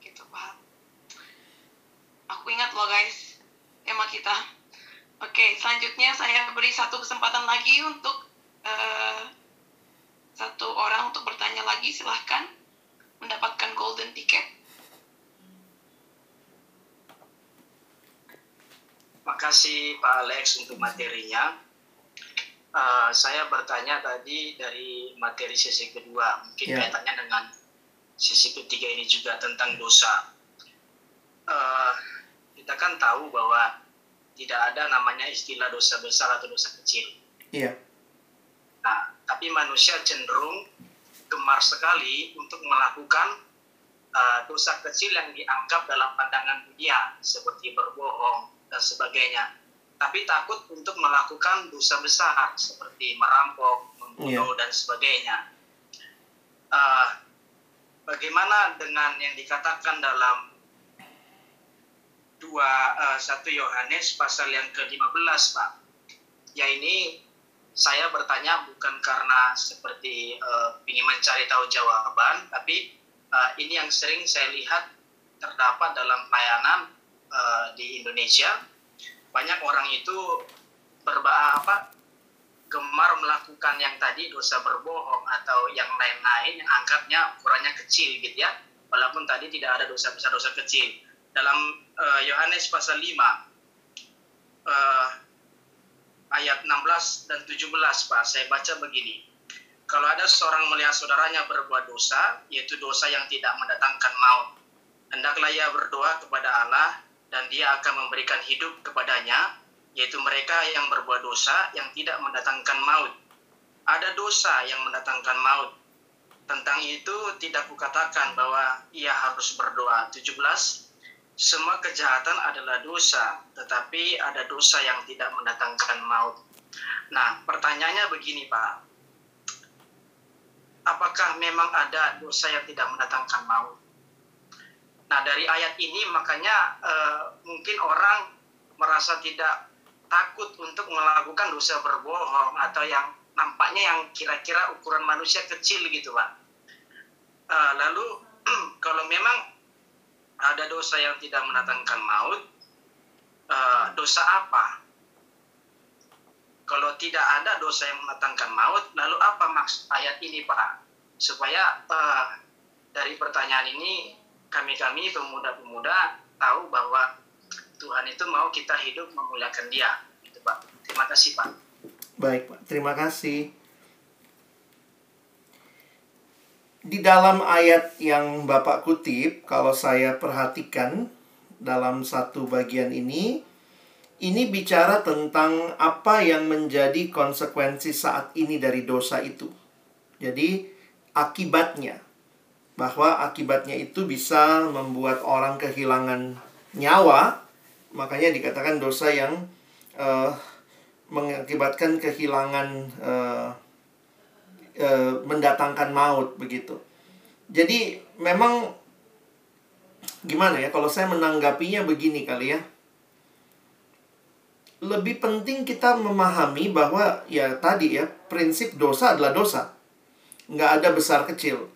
gitu Pak. Aku ingat loh guys, tema kita. Oke, selanjutnya saya beri satu kesempatan lagi untuk uh, satu orang untuk bertanya lagi. Silahkan mendapatkan golden ticket. Makasih Pak Alex untuk materinya. Uh, saya bertanya tadi dari materi sesi kedua, mungkin yeah. kaitannya dengan sesi ketiga ini juga tentang dosa. Uh, kita kan tahu bahwa tidak ada namanya istilah dosa besar atau dosa kecil. Iya. Yeah. Nah, tapi manusia cenderung gemar sekali untuk melakukan uh, dosa kecil yang dianggap dalam pandangan dunia, seperti berbohong dan sebagainya tapi takut untuk melakukan dosa besar seperti merampok, membunuh yeah. dan sebagainya. Uh, bagaimana dengan yang dikatakan dalam dua uh, satu Yohanes pasal yang ke-15, Pak? Ya ini saya bertanya bukan karena seperti uh, ingin mencari tahu jawaban, tapi uh, ini yang sering saya lihat terdapat dalam pelayanan uh, di Indonesia banyak orang itu berba apa gemar melakukan yang tadi dosa berbohong atau yang lain-lain yang anggapnya ukurannya kecil gitu ya. Walaupun tadi tidak ada dosa besar dosa kecil. Dalam uh, Yohanes pasal 5 uh, eh, ayat 16 dan 17 Pak saya baca begini. Kalau ada seorang melihat saudaranya berbuat dosa yaitu dosa yang tidak mendatangkan maut hendaklah ia berdoa kepada Allah dan dia akan memberikan hidup kepadanya, yaitu mereka yang berbuat dosa yang tidak mendatangkan maut. Ada dosa yang mendatangkan maut. Tentang itu tidak kukatakan bahwa ia harus berdoa. 17. Semua kejahatan adalah dosa, tetapi ada dosa yang tidak mendatangkan maut. Nah, pertanyaannya begini, Pak. Apakah memang ada dosa yang tidak mendatangkan maut? Nah dari ayat ini makanya uh, mungkin orang merasa tidak takut untuk melakukan dosa berbohong atau yang nampaknya yang kira-kira ukuran manusia kecil gitu pak. Uh, lalu [CLEARS THROAT] kalau memang ada dosa yang tidak mendatangkan maut, uh, dosa apa? Kalau tidak ada dosa yang mendatangkan maut, lalu apa maksud ayat ini pak? Supaya dari pertanyaan ini kami-kami pemuda-pemuda tahu bahwa Tuhan itu mau kita hidup memuliakan Dia. Itu Pak. Terima kasih Pak. Baik Pak, terima kasih. Di dalam ayat yang Bapak kutip, kalau saya perhatikan dalam satu bagian ini, ini bicara tentang apa yang menjadi konsekuensi saat ini dari dosa itu. Jadi, akibatnya bahwa akibatnya itu bisa membuat orang kehilangan nyawa, makanya dikatakan dosa yang uh, mengakibatkan kehilangan uh, uh, mendatangkan maut begitu. Jadi memang gimana ya kalau saya menanggapinya begini kali ya. Lebih penting kita memahami bahwa ya tadi ya prinsip dosa adalah dosa. Nggak ada besar kecil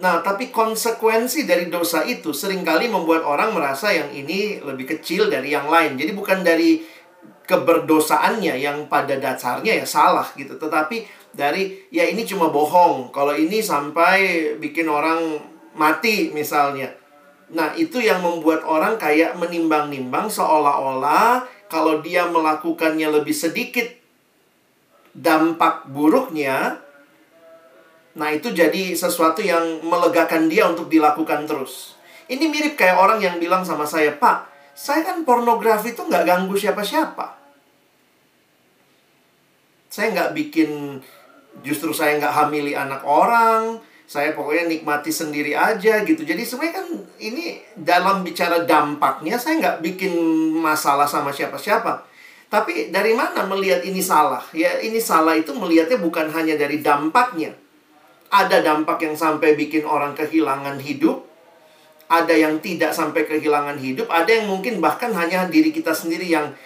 Nah, tapi konsekuensi dari dosa itu sering kali membuat orang merasa yang ini lebih kecil dari yang lain. Jadi bukan dari keberdosaannya yang pada dasarnya ya salah gitu. Tetapi dari ya ini cuma bohong. Kalau ini sampai bikin orang mati misalnya. Nah, itu yang membuat orang kayak menimbang-nimbang seolah-olah kalau dia melakukannya lebih sedikit dampak buruknya Nah, itu jadi sesuatu yang melegakan dia untuk dilakukan terus. Ini mirip kayak orang yang bilang sama saya, Pak, saya kan pornografi itu nggak ganggu siapa-siapa. Saya nggak bikin, justru saya nggak hamili anak orang, saya pokoknya nikmati sendiri aja gitu. Jadi sebenarnya kan ini dalam bicara dampaknya, saya nggak bikin masalah sama siapa-siapa. Tapi dari mana melihat ini salah? Ya ini salah itu melihatnya bukan hanya dari dampaknya, ada dampak yang sampai bikin orang kehilangan hidup, ada yang tidak sampai kehilangan hidup, ada yang mungkin bahkan hanya diri kita sendiri yang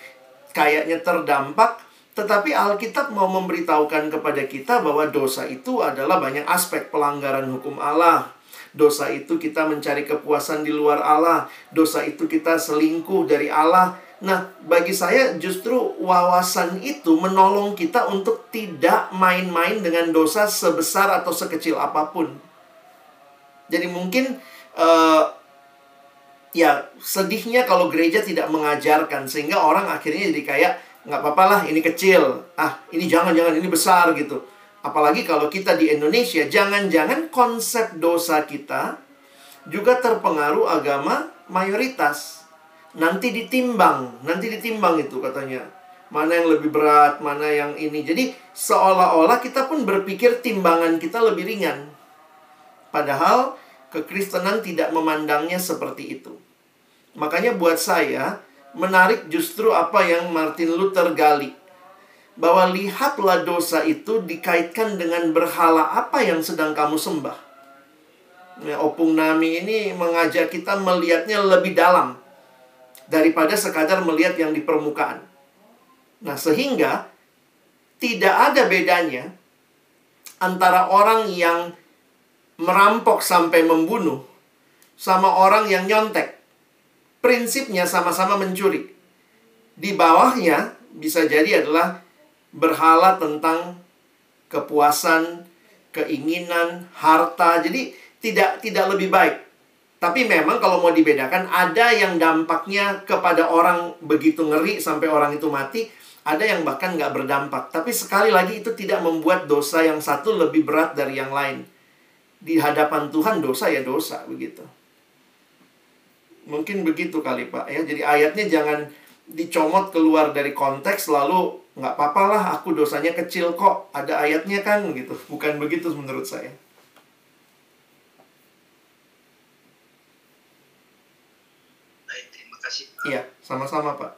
kayaknya terdampak, Tetapi Alkitab mau memberitahukan kepada kita bahwa dosa itu adalah banyak aspek pelanggaran hukum Allah. Dosa itu kita mencari kepuasan di luar Allah. Dosa itu kita selingkuh dari Allah. Nah, bagi saya justru wawasan itu menolong kita untuk tidak main-main dengan dosa sebesar atau sekecil apa pun. Jadi mungkin uh, ya sedihnya kalau gereja tidak mengajarkan sehingga orang akhirnya jadi kayak nggak apa-apa lah ini kecil. Ah ini jangan-jangan ini besar gitu. Apalagi kalau kita di Indonesia jangan-jangan konsep dosa kita juga terpengaruh agama mayoritas nanti ditimbang nanti ditimbang itu katanya. Mana yang lebih berat mana yang ini. Jadi seolah-olah kita pun berpikir timbangan kita lebih ringan. Padahal kekristenan tidak memandangnya seperti itu. Makanya buat saya menarik justru apa yang Martin Luther gali. Bahwa lihatlah dosa itu dikaitkan dengan berhala apa yang sedang kamu sembah. Ya, Opung Nami ini mengajak kita melihatnya lebih dalam daripada sekadar melihat yang di permukaan. Nah, sehingga tidak ada bedanya antara orang yang merampok sampai membunuh sama orang yang nyontek prinsipnya sama-sama mencuri. Di bawahnya bisa jadi adalah berhala tentang kepuasan, keinginan, harta. Jadi tidak tidak lebih baik. Tapi memang kalau mau dibedakan ada yang dampaknya kepada orang begitu ngeri sampai orang itu mati, ada yang bahkan nggak berdampak. Tapi sekali lagi itu tidak membuat dosa yang satu lebih berat dari yang lain. Di hadapan Tuhan dosa ya dosa begitu. Mungkin begitu kali Pak ya. Jadi ayatnya jangan dicomot keluar dari konteks lalu nggak apa-apa lah aku dosanya kecil kok ada ayatnya kan gitu. Bukan begitu menurut saya. Baik, terima kasih. Iya, sama-sama Pak.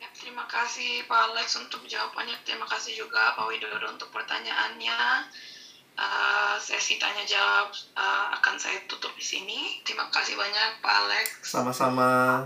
Ya, terima kasih Pak Alex untuk jawabannya. Terima kasih juga Pak Widodo untuk pertanyaannya. Uh, sesi tanya jawab uh, akan saya tutup di sini. Terima kasih banyak Pak Alex. Sama-sama.